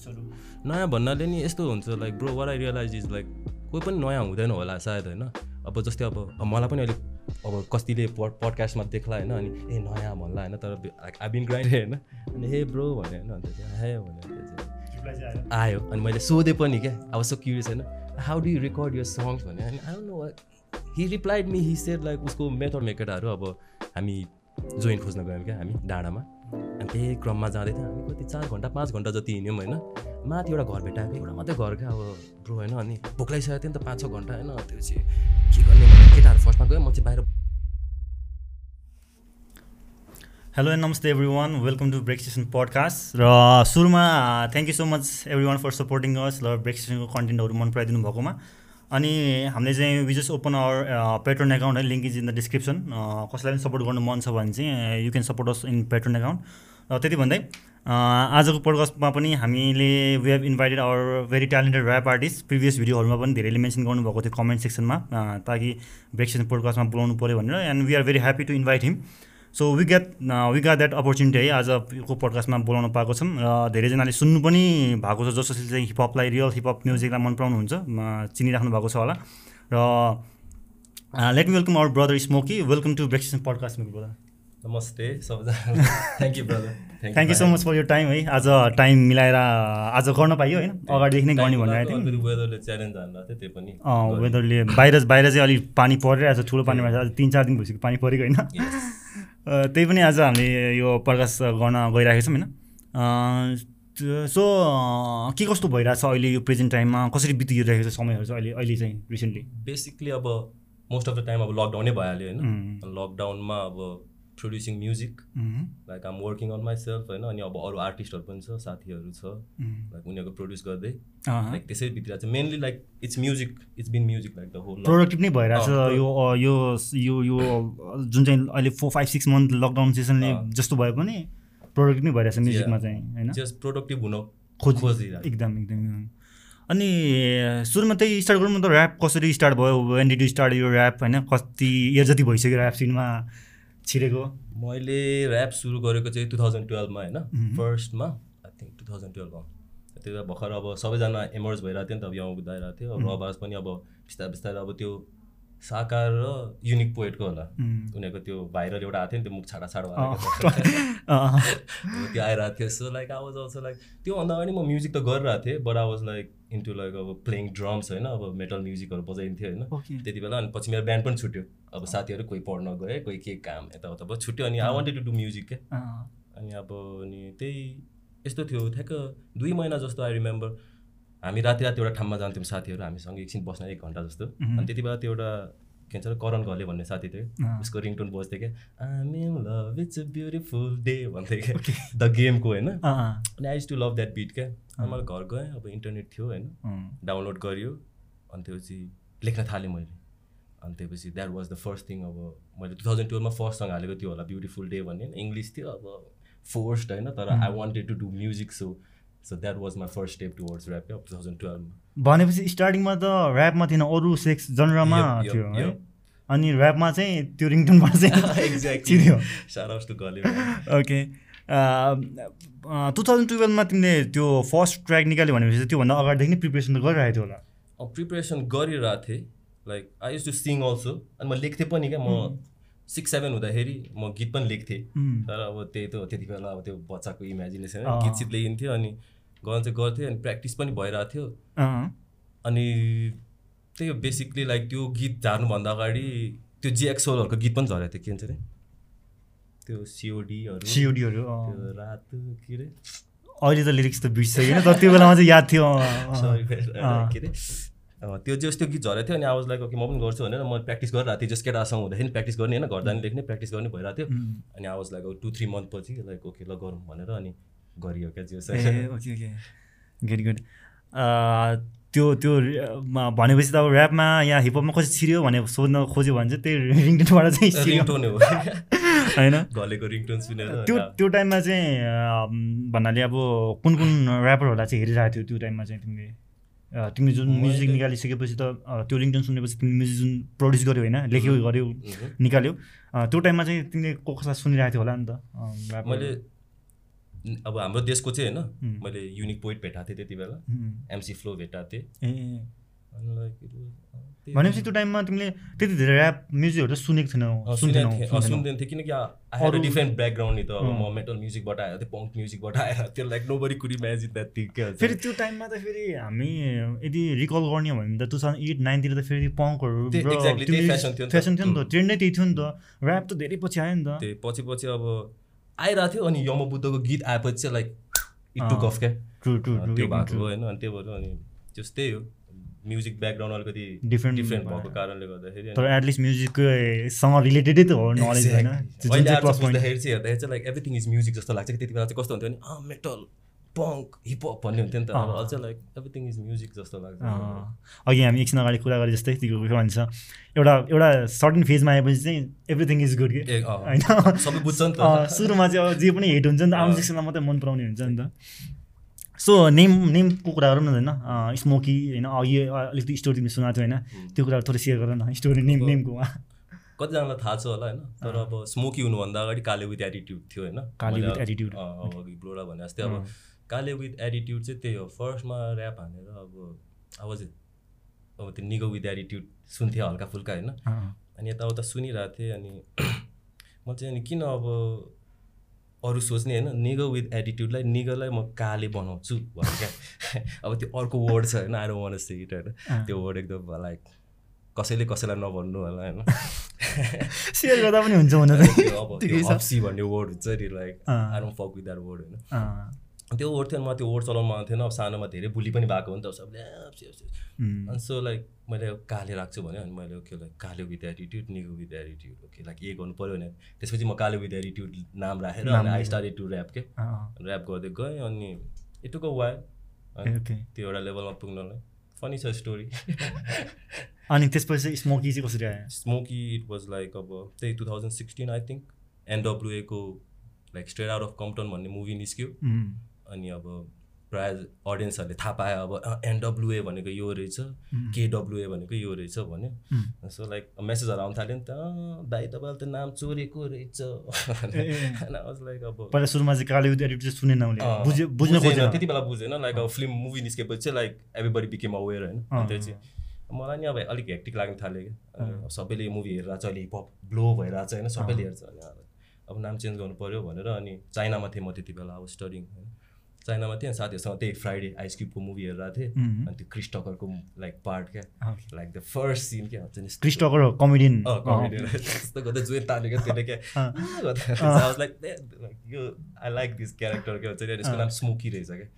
आर्टिस्टहरू नयाँ भन्नाले नि यस्तो हुन्छ like brother I realize is like कोही पनि नयाँ हुँदैन होला सायद होइन। अब जस्तै अब मलाई पनि अहिले अब कतिले पड पडकास्टमा देख्ला होइन अनि ए नयाँ भन्ला होइन तर लाइक आई बिन ग्राइन्ड होइन। अनि हे ब्रो भने होइन अन्त चाहिँ हे भने आयो। आयो। अनि मैले सोधेँ पनि क्या अब सो क्युरियस होइन how do you record your songs भने अनि I know he replied me he said like उसको मेथड केटाहरू अब हामी जोइन खोज्न गयौँ क्या हामी डाँडामा। अनि त्यही क्रममा जाँदै थियो। हामी कति चार घन्टा पाँच घन्टा जति हिँड्यौँ होइन? माथि एउटा घर भेटाएको एउटा मात्रै घर क्या अब ब्रो होइन? अनि भोक लागिसकेको थियो नि त पाँच छ घन्टा होइन? त्यो चाहिँ के गर्ने केटाहरू फर्स्टमा गयो म चाहिँ बाहिर हेलो एन्ड नमस्ते everyone welcome to break station podcast र सुरुमा thank you so much everyone for supporting us र ब्रेक स्टेसनको कन्टेन्टहरू मन पराइदिनु भएकोमा। अनि हामीले चाहिँ we just open our Patreon account है link is in the description कसैलाई पनि सपोर्ट गर्नु मन छ भने चाहिँ you can support us in Patreon account र त्यति भन्दै आजको पडकास्टमा पनि हामीले we have invited our very talented rap artist previous भिडियोहरूमा पनि धेरैले मेन्सन गर्नुभएको थियो कमेन्ट सेक्सनमा ताकि ब्रेक पोडकास्टमा बोलाउनु पऱ्यो भनेर and we are very happy to invite him so we get we got that opportunity है आजको पडकास्टमा बोलाउन पाएको छौँ र धेरैजनाले सुन्नु पनि भएको छ जसले चाहिँ हिपहपलाई रियल हिपहप म्युजिकलाई मन पराउनुहुन्छ चिनिराख्नु भएको छ होला। र let me welcome our brother Smokey welcome to break station podcast मेरो ब्रदर नमस्ते सबैजना। Thank you brother thank you so much for your time है आज टाइम मिलाएर आज गर्न पाइयो होइन? अगाडिदेखि नै गर्ने भनेर थियौँ। वेदरले च्यालेन्ज थियो त्यही पनि। वेदरले बाहिर बाहिर चाहिँ अलिक पानी परिरहेको छ ठुलो पानी परिरहेको छ तिन चार दिन भइसक्यो पानी परेको होइन। त्यही पनि आज हामीले यो प्रकाश गर्न गइरहेको छौँ होइन? सो के कस्तो भइरहेछ अहिले यो प्रेजेन्ट टाइममा? कसरी बितिरहेको छ समयहरू चाहिँ अहिले अहिले चाहिँ रिसेन्टली बेसिकली अब मोस्ट अफ द टाइम अब लकडाउनै भइहाल्यो होइन? लकडाउनमा अब producing music like um working on my self होइन अनि अब अरू आर्टिस्टहरू पनि छ साथीहरू छ। लाइक उनीहरूको प्रड्युस गर्दै। लाइक त्यसै भित्र चाहिँ mainly like it's music it's been music like the whole productive नै भइरहेछ अँ, यो अ, यो यो यो जुन चाहिँ अहिले four five six month lockdown सेसनले। जस्तो भए पनि प्रोडक्ट नै भइरहेछ म्युजिकमा चाहिँ होइन? जस्ट प्रोडक्टिभ हुन खोज खोजिरहेको एकदम एकदम। अनि सुरुमा त्यही स्टार्ट गरौँ न त ऱ्याप कसरी स्टार्ट भयो वेन डिड यु स्टार्ट यो ऱ्याप होइन? कति इयर जति भइसक्यो ऱ्याप सिनमा? छिरेको? मैले ऱ्याप सुरु गरेको चाहिँ टु थाउजन्ड टुवेल्भमा होइन। फर्स्टमा आई थिङ्क टु थाउजन्ड टुवेल्भमा त्यति बेला भर्खर अब सबैजना इमर्ज भइरहेको थियो नि त अब यङ बुझाइरहेको थियो। अब रबाज पनि अब बिस्तारै बिस्तारै अब त्यो साकार र युनिक पोएटको होला। उनीहरूको त्यो भाइरल एउटा आएको थियो नि त्यो मुख छाडा छाडा त्यो आइरहेको थियो। So like I was also like त्योभन्दा अगाडि म म्युजिक त गरिरहेको थिएँ but I was like into like अब प्लेइङ ड्रम्स होइन अब मेटल म्युजिकहरू बजाइन्थ्यो होइन. त्यति बेला अनि पछि मेरो ब्यान्ड पनि छुट्यो। अब साथीहरू कोही पढ्न गए कोही के काम यताउता भयो छुट्यो अनि I wanted to do music क्या। अनि अब अनि त्यही यस्तो थियो। ठ्याक्क दुई महिना जस्तो आई रिमेम्बर हामी राति राति एउटा ठाउँमा जान्थ्यौँ साथीहरू हामीसँग एकछिन बस्न एक घन्टा जस्तो। अनि त्यति बेला त्यो एउटा के भन्छ करण घले भन्ने साथी थियो। उसको रिङटोन बस्थ्यो क्या। आम in love it's a beautiful day भन्थ्यो क्या। द गेमको होइन? अनि I to love that bit क्या। अनि मैले घर गएँ अब इन्टरनेट थियो होइन? डाउनलोड गरियो अनि त्यसपछि लेख्न थालेँ मैले। अनि त्यसपछि that was the first thing अब मैले टु थाउजन्ड टुवेल्भमा फर्स्ट हालेको थियो होला ब्युटिफुल डे भन्ने। इङ्ग्लिस थियो अब फोर्स्ड होइन? तर I wanted to do music so so that was my first step towards rap क्या टु थाउजन्ड टुवेल्भमा भनेपछि स्टार्टिङमा त ऱ्यापमा थिएन अरू सेक्स जनरमा थियो है. अनि ऱ्यापमा चाहिँ त्यो रिङटोनमा चाहिँ एक्ज्याक्टली चिन्यो। सारा जस्तो गले ओके टु थाउजन्ड टुवेल्भमा तिमीले त्यो फर्स्ट ट्र्याक निकाल्यो भनेपछि त्योभन्दा अगाडिदेखि नै प्रिपेरेसन त गरिरहेको थियो होला। प्रिपेरेसन गरिरहेको थिएँ। Like I use to sing also अनि म लेख्थेँ पनि क्या म सिक्स सेभेन हुँदाखेरि म गीत पनि लेख्थेँ। तर अब त्यही त त्यति बेला अब त्यो बच्चाको इमेजिनेसन। गीत सित लेखिन्थ्यो अनि गर्न चाहिँ गर्थेँ अनि प्र्याक्टिस पनि भइरहेको थियो। अनि त्यही हो बेसिकली लाइक त्यो गीत झार्नुभन्दा अगाडि त्यो जिएक्सोलहरूको गीत पनि झरेको थियो के भन्छ अरे? त्यो सिओडीहरू सिओडीहरू रात के अरे अहिले त लिरिक्स त बिर्सिसक्यो होइन तर त्यो बेलामा चाहिँ याद थियो। के अरे त्यो जस त्यो गीत झरेको थियो अनि आवाज लाइक ओके म पनि गर्छु भनेर म प्र्याक्टिस गरिरहेको थिएँ जस केटासँग हुँदाखेरि प्र्याक्टिस गर्ने होइन घर जाने लेख्ने प्र्याक्टिस गर्ने भइरहेको थियो। उम्, अनि आवाज लाइक टु थ्री मन्थ पछि लाइक ओके ल गरौँ भनेर अनि गरियो क्या गुड गुड त्यो त्यो भनेपछि त अब ऱ्यापमा या हिपहपमा कसरी छिर्यो भने सोध्न खोज्यो भने चाहिँ त्यही रिङटोनबाट चाहिँ रिङटोन हो। होइन? घलेको रिङटोन सुनेर। त्यो त्यो टाइममा चाहिँ भन्नाले अब कुन कुन ऱ्यापरहरूलाई चाहिँ हेरिरहेको थियो त्यो टाइममा चाहिँ तिमीले? तिमीले जुन म्युजिक निकालिसकेपछि त त्यो रिङटोन सुनेपछि तिमीले म्युजिक जुन प्रड्युस गर्यो होइन लेख्यो मह्म। निकाल्यो त्यो टाइममा चाहिँ तिमीले को कसलाई सुनिरहेको थियो होला नि त। मैले अब हाम्रो देशको चाहिँ होइन. मैले युनिक पोइट भेटाएको थिएँ त्यति बेला. एमसी फ्लो भेटाएको थिएँ त्यही भनेपछि त्यो टाइममा तिमीले त्यति धेरै ऱ्याप म्युजिकहरू सुनेको थिएनौ सुन्थेनौ सुनेको थिएँ। अँ, सुन्दैन। थिएँ। किनकि आई अरू- डिफ्रेन्ट ब्याकग्राउन्ड नि त। अब। म मेटल म्युजिकबाट आएर थिएँ पङ्क म्युजिकबाट आएर त्यो like nobody could imagine that thing क्या फेरि त्यो टाइममा त फेरि हामी यदि रिकल गर्ने हो भने त टु थाउजन्ड एट नाइनतिर त फेरि पङ्कहरू त्यही- त्यही त। फेसन थियो नि त। ट्रेन्ड नै त्यही थियो नि त। ऱ्याप त धेरै पछि आयो नि त। त्यही पछि पछि अब आइरहेको थियो अनि यम बुद्धको गीत आएपछि चाहिँ लाइक इट टुक अफ क्या। ट्रु ट्रु अँ, त्यो भएको हो होइन अनि त्यो भएर अनि त्यस्तै हो। म्युजिक ब्याकग्राउन्ड अलिकति डिफ्रेन्ट भयो। भएको कारणले गर्दाखेरि तर एटलिस्ट म्युजिकसँग रिलेटेडै त हो नलेज होइन। अहिले चाहिँ बुझ्दाखेरि हेर्दाखेरि चाहिँ लाइक एभ्रिथिङ इज म्युजिक जस्तो लाग्छ कि त्यति बेला चाहिँ कस्तो हुन्थ्यो भने अँ मेटल पङ्क हिपहप भन्ने हुन्थ्यो नि त। अब। अझ लाइक एभ्रिथिङ इज म्युजिक जस्तो लाग्छ। अघि हामी एकछिन अगाडि कुरा गरे जस्तै त्यो के भन्छ एउटा एउटा सर्टन फेजमा आएपछि चाहिँ एभ्रिथिङ इज गुड कि। होइन? सबै बुझ्छ नि त। सुरुमा चाहिँ अब जे पनि हिट हुन्छ नि त आउने। सेक्सनलाई मात्रै मन पराउने हुन्छ नि त। सो नेम नेमको कुरा गरौँ न होइन स्मोकी होइन अघि अलिकति स्टोरी तिमीले सुनाएको थियो होइन? त्यो कुरा थोरै सेयर गर न स्टोरी नेम नेमको कतिजनालाई थाहा छ होला होइन? तर अब स्मोकी हुनुभन्दा अगाडि काले विथ एटिट्युड थियो होइन? काले मैले with अब- अघि ब्लोरा भने जस्तै अब। काले विथ एटिट्युड चाहिँ त्यही हो। फर्स्टमा ऱ्याप हानेर अब अब चाहिँ अब त्यो निगो विथ एटिट्युड सुन्थेँ हल्का फुल्का होइन? अनि यताउता सुनिरहेको थिएँ अनि म चाहिँ अनि किन अब अरू सोच्ने होइन निगो विथ एटिट्युडलाई निगोलाई म काले बनाउँछु भने क्या। अब त्यो अर्को वर्ड छ होइन आएर वान से इट होइन। त्यो वर्ड एकदम लाइक कसैले कसैलाई नभन्नु होला होइन। सेयर गर्दा पनि हुन्छ अब अप्सी भन्ने वर्ड हुन्छ नि like don't fuck with that word होइन। त्यो वर्ड थियो म त्यो वर्ड चलाउनु मन थिएन अब सानोमा धेरै बुली पनि भएको हो नि त सबले अनि सो लाइक मैले काले राख्छु भने अनि मैले okay like Kale with attitude nigga with attitude okay like ए गर्नु पऱ्यो भने त्यसपछि म काले विथ एटिट्युड नाम राखेर आई। स्टार्टेड टु ऱ्याप के? ऱ्याप गर्दै गएँ अनि इटुको वाइ त्यो एउटा लेभलमा पुग्नलाई। फनी छ स्टोरी अनि त्यसपछि स्मोकी चाहिँ कसरी आयो? स्मोकी इट वाज लाइक अब त्यही two thousand sixteen I think एनडब्लुएको like straight out of Compton भन्ने मुभी निस्क्यो। अनि अब प्रायः अडियन्सहरूले थाहा पायो अब एनडब्लुए भनेको यो रहेछ केडब्लुए भनेको यो रहेछ भन्यो। सो लाइक मेसेजहरू आउनु थाल्यो नि त "अँ, भाइ तपाईँले त नाम चोरेको रहेछ। लाइक अब पहिला सुरुमा चाहिँ एडिट चाहिँ सुनेन उसले। अँ, बुझ्यो बुझ्न बुझेन, खोजेन। त्यति बेला बुझेन। लाइक अब फिल्म मुभी निस्केपछि चाहिँ लाइक एभ्रीबडी बिकेम अवेर होइन। त्यो चाहिँ। मलाई नि अब अलिक हेक्टिक लाग्न थाल्यो क्या। सबैले यो मुभी हेरिरहेको छ अहिले हिपहप ब्लो भइरहेको छ होइन। सबैले हेर्छ। अनि अब- अब नाम चेन्ज गर्नु पऱ्यो भनेर अनि चाइनामा थिएँ म त्यति बेला अब स्टडिङ होइन। चाइनामा थिएँ साथीहरूसँग त्यही फ्राइडे आइस क्युबको मुभी हेरिरहेको थिएँ। अनि त्यो क्रिस टकरको लाइक पार्ट क्या। लाइक द फर्स्ट सिन क्या हुन्छ नि? यस्तो- क्रिस टकर हो कमेडियन। र त्यस्तो गर्दा जोइन तान्यो क्या त्यसले क्या। लाइक यो आई लाइक दिस क्यारेक्टर क्या हुन्छ नि? यसको नाम स्मोकी रहेछ क्या।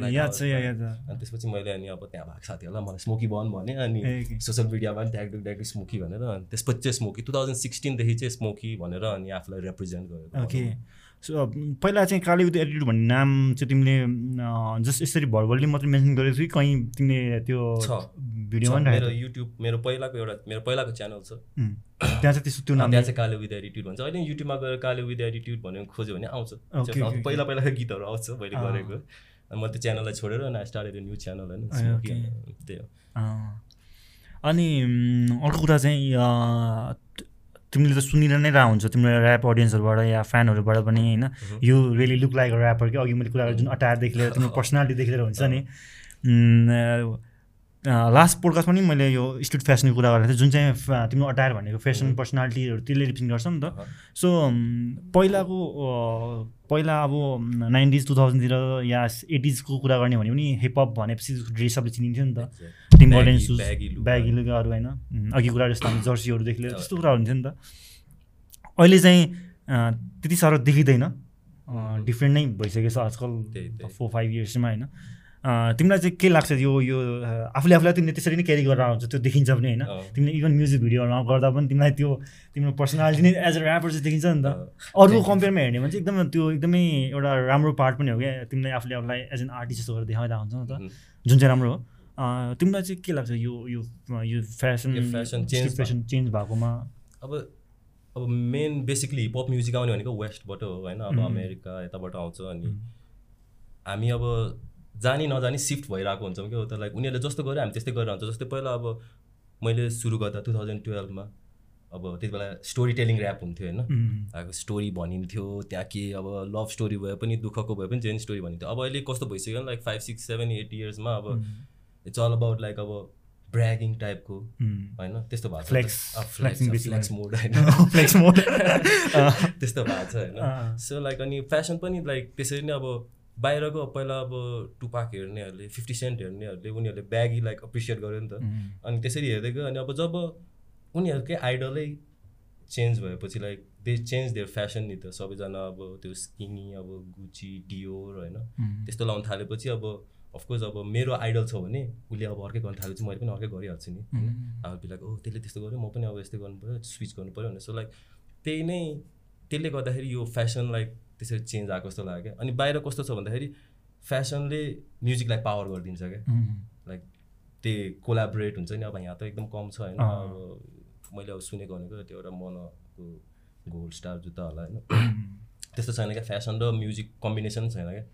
like याद I छ याद अनि त्यसपछि मैले अनि अब त्यहाँ भएको साथीहरूलाई मलाई स्मोकी बन भने अनि. सोसियल मिडियामा पनि ट्याग ट्याग स्मोकी भनेर अनि त्यसपछि चाहिँ स्मोकी टु थाउजन्ड सिक्सटिनदेखि चाहिँ स्मोकी भनेर अनि आफूलाई रिप्रेजेन्ट गरेको सो पहिला चाहिँ काली विथ एटिट्युड भन्ने नाम चाहिँ तिमीले जस्ट यसरी भर्बल्ली मात्रै मेन्सन गरेको थियो कि कहीँ तिमीले त्यो छ। भिडियोमा छ, मेरो युट्युब मेरो पहिलाको एउटा मेरो पहिलाको च्यानल छ। त्यहाँ चाहिँ त्यस्तो त्यो नाम त्यहाँ चाहिँ काले विथ एटिट्युड भन्छ। अहिले युट्युबमा गएर काले विथ एटिट्युड भनेर खोज्यो भने आउँछ। पहिला पहिलाको गीतहरू आउँछ मैले। गरेको। अनि म त्यो च्यानललाई छोडेर अनि स्टार्टेड न्यू च्यानल होइन। त्यही हो। अनि अर्को कुरा चाहिँ तिमीले त सुनिरह नै रह हुन्छ। तिम्रो ऱ्याप अडियन्सहरूबाट या फ्यानहरूबाट पनि होइन? यो रियली लुक लाइक ऱ्यापर कि? अघि मैले कुरा गरेँ जुन अटायरदेखि लिएर तिम्रो पर्सनालिटी देखेर हुन्छ नि। लास्ट पोडकास्ट पनि मैले यो स्ट्रिट फेसनको कुरा गरेको थिएँ जुन चाहिँ तिम्रो अटायर भनेको फेसन पर्सनालिटीहरू त्यसले रिप्रेजेन्ट गर्छ नि त। सो पहिलाको पहिला अब नाइन्टिज टु थाउजन्डतिर या एटिजको कुरा गर्ने भने पनि हिपहप भनेपछि ड्रेसअपले चिनिन्थ्यो नि त। Baggy- shoes. ब्यागी लुगाहरू होइन। अघि कुरा जस्तो हामी जर्सीहरूदेखि लिएर त्यस्तो कुराहरू हुन्थ्यो नि त। अहिले चाहिँ त्यति साह्रो देखिँदैन। डिफ्रेन्ट नै भइसकेको छ आजकल। फोर फाइभ इयर्समा होइन। तिमीलाई चाहिँ के लाग्छ यो यो आफूले आफूलाई तिमीले त्यसरी नै क्यारी गरेर आउँछ त्यो देखिन्छ पनि होइन। तिमीले इभन म्युजिक भिडियोहरूमा गर्दा पनि तिमीलाई त्यो तिम्रो पर्सनालिटी नै एज अ ऱ्यापर चाहिँ देखिन्छ नि त। अरूको कम्पेयरमा हेर्ने भने चाहिँ एकदमै त्यो एकदमै एउटा राम्रो पार्ट पनि हो क्या। तिमीलाई आफूले आफूलाई एज एन आर्टिस्ट जस्तो गरेर देखाइरहेको हुन्छ नि त. जुन चाहिँ राम्रो हो। तिमीलाई चाहिँ के लाग्छ यो यो यो fashion fashion change fashion change भएकोमा? अब अब मेन बेसिकली हिपहप म्युजिक आउने भनेको वेस्टबाट हो होइन? अब. अमेरिका यताबाट आउँछ अनि हामी अब जानी नजानी सिफ्ट भइरहेको हुन्छौँ क्या हो। त लाइक उनीहरूले जस्तो गर्यो हामी त्यस्तै गरेर हुन्छ। जस्तै पहिला अब मैले सुरु गर्दा टु थाउजन्ड टुवेल्भमा अब त्यति बेला स्टोरी टेलिङ ऱ्याप हुन्थ्यो होइन। अब स्टोरी भनिन्थ्यो त्यहाँ के अब लभ स्टोरी भए पनि दुःखको भए पनि जेन स्टोरी भनिन्थ्यो। अब अहिले कस्तो भइसक्यो like five six seven eight इयर्समा अब इट्स अल अबाउट लाइक अब ब्रागिङ टाइपको होइन? त्यस्तो भएको फ्लेक्स मोड होइन? फ्लेक्स मोड त्यस्तो भएको छ होइन? अँ। सो लाइक अनि फेसन पनि लाइक त्यसरी नै अब बाहिरको पहिला अब टुपाक हेर्नेहरूले फिफ्टी सेन्ट हेर्नेहरूले उनीहरूले ब्यागी लाइक एप्रिसिएट गर्यो नि त। अनि त्यसरी हेर्दै गयो अनि अब जब उनीहरूकै आइडलै चेन्ज भएपछि like they change their fashion नि त। सबैजना अब त्यो स्किनी अब गुची डियोर होइन त्यस्तो लाउनु थालेपछि अब अफकोर्स अब मेरो आइडल छ भने उसले अब अर्कै गर्नु थालेपछि मैले पनि अर्कै गरिहाल्छु नि। होइन? अब बिलाक ओ त्यसले त्यस्तो गर्यो म पनि अब यस्तै गर्नु पऱ्यो स्विच गर्नु पऱ्यो भने सो लाइक त्यही नै त्यसले गर्दाखेरि यो फेसन लाइक त्यसरी चेन्ज आएको जस्तो लाग्यो। क्या अनि बाहिर कस्तो छ भन्दाखेरि फेसनले म्युजिकलाई पावर गरिदिन्छ क्या। लाइक त्यही कोलाबोरेट हुन्छ नि अब यहाँ त एकदम कम छ होइन। अब मैले अब सुनेको भनेको त्यो एउटा मनको गोल्ड स्टार जुत्ता होला होइन। त्यस्तो छैन क्या फेसन र म्युजिक कम्बिनेसन छैन क्या।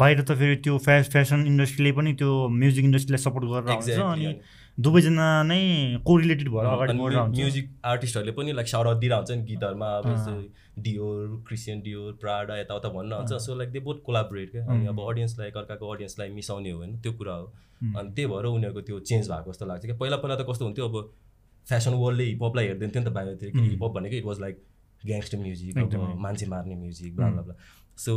बाहिर त फेरि त्यो फ्या फेसन इन्डस्ट्रीले पनि त्यो म्युजिक इन्डस्ट्रीलाई सपोर्ट गरेर हुन्छ अनि दुवैजना नै कोरिलेटेड भएर अगाडि म्युजिक आर्टिस्टहरूले पनि लाइक साउट दिइरहेको हुन्छ नि गीतहरूमा अब डियोर क्रिस्चियन डियोर प्राडा यताउता भन्न हुन्छ so like they both collaborate क्या। अनि अब अडियन्सलाई एकअर्काको अडियन्सलाई मिसाउने हो होइन त्यो कुरा हो। अनि त्यही भएर उनीहरूको त्यो चेन्ज भएको जस्तो लाग्छ क्या। पहिला पहिला त कस्तो हुन्थ्यो? अब फेसन वर्ल्डले हिपहपलाई हेरिदिन्थ्यो नि त बाहिरतिर। कि हिपहप भनेको it was like gangster music अब मान्छे मार्ने म्युजिक ब्ला सो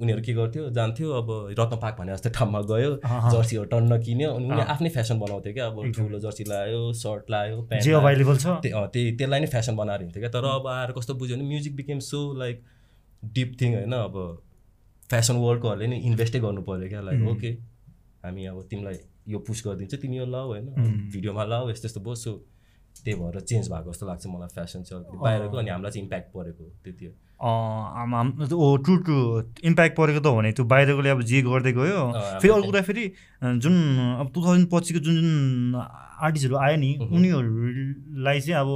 उनीहरू के गर्थ्यो? जान्थ्यो अब रत्न पार्क भने जस्तो ठाउँमा गयो जर्सीहरू टन्न किन्यो अनि उनीहरूले आफ्नै फेसन बनाउँथ्यो क्या। अब ठुलो जर्सी लायो सर्ट लायो प्यान्ट जे अभाइलेबल छ। त्यही त्यसलाई नै फेसन बनाएर हिँड्थ्यो क्या। तर अब आएर कस्तो बुझ्यो भने music became so like deep thing होइन? अब फेसन वर्ल्डकोहरूले नि इन्भेस्टै गर्नु पऱ्यो क्या। लाइक ओके हामी अब तिमीलाई यो पुस गरिदिन्छ तिमी यो लाऊ होइन? भिडियोमा लाऊ यस्तो यस्तो सो त्यही भएर चेन्ज भएको जस्तो लाग्छ मलाई फेसन चाहिँ अलिकति। बाहिरको अनि हामीलाई चाहिँ इम्प्याक्ट परेको त्यति हो। ओ ट्रु ट्रु इम्प्याक्ट परेको त भने त्यो बाहिरकोले अब जे गर्दै गयो फेरि अर्को कुरा फेरि जुन अब टु थाउजन्ड पछिको जुन जुन आर्टिस्टहरू आयो नि उनीहरूलाई चाहिँ अब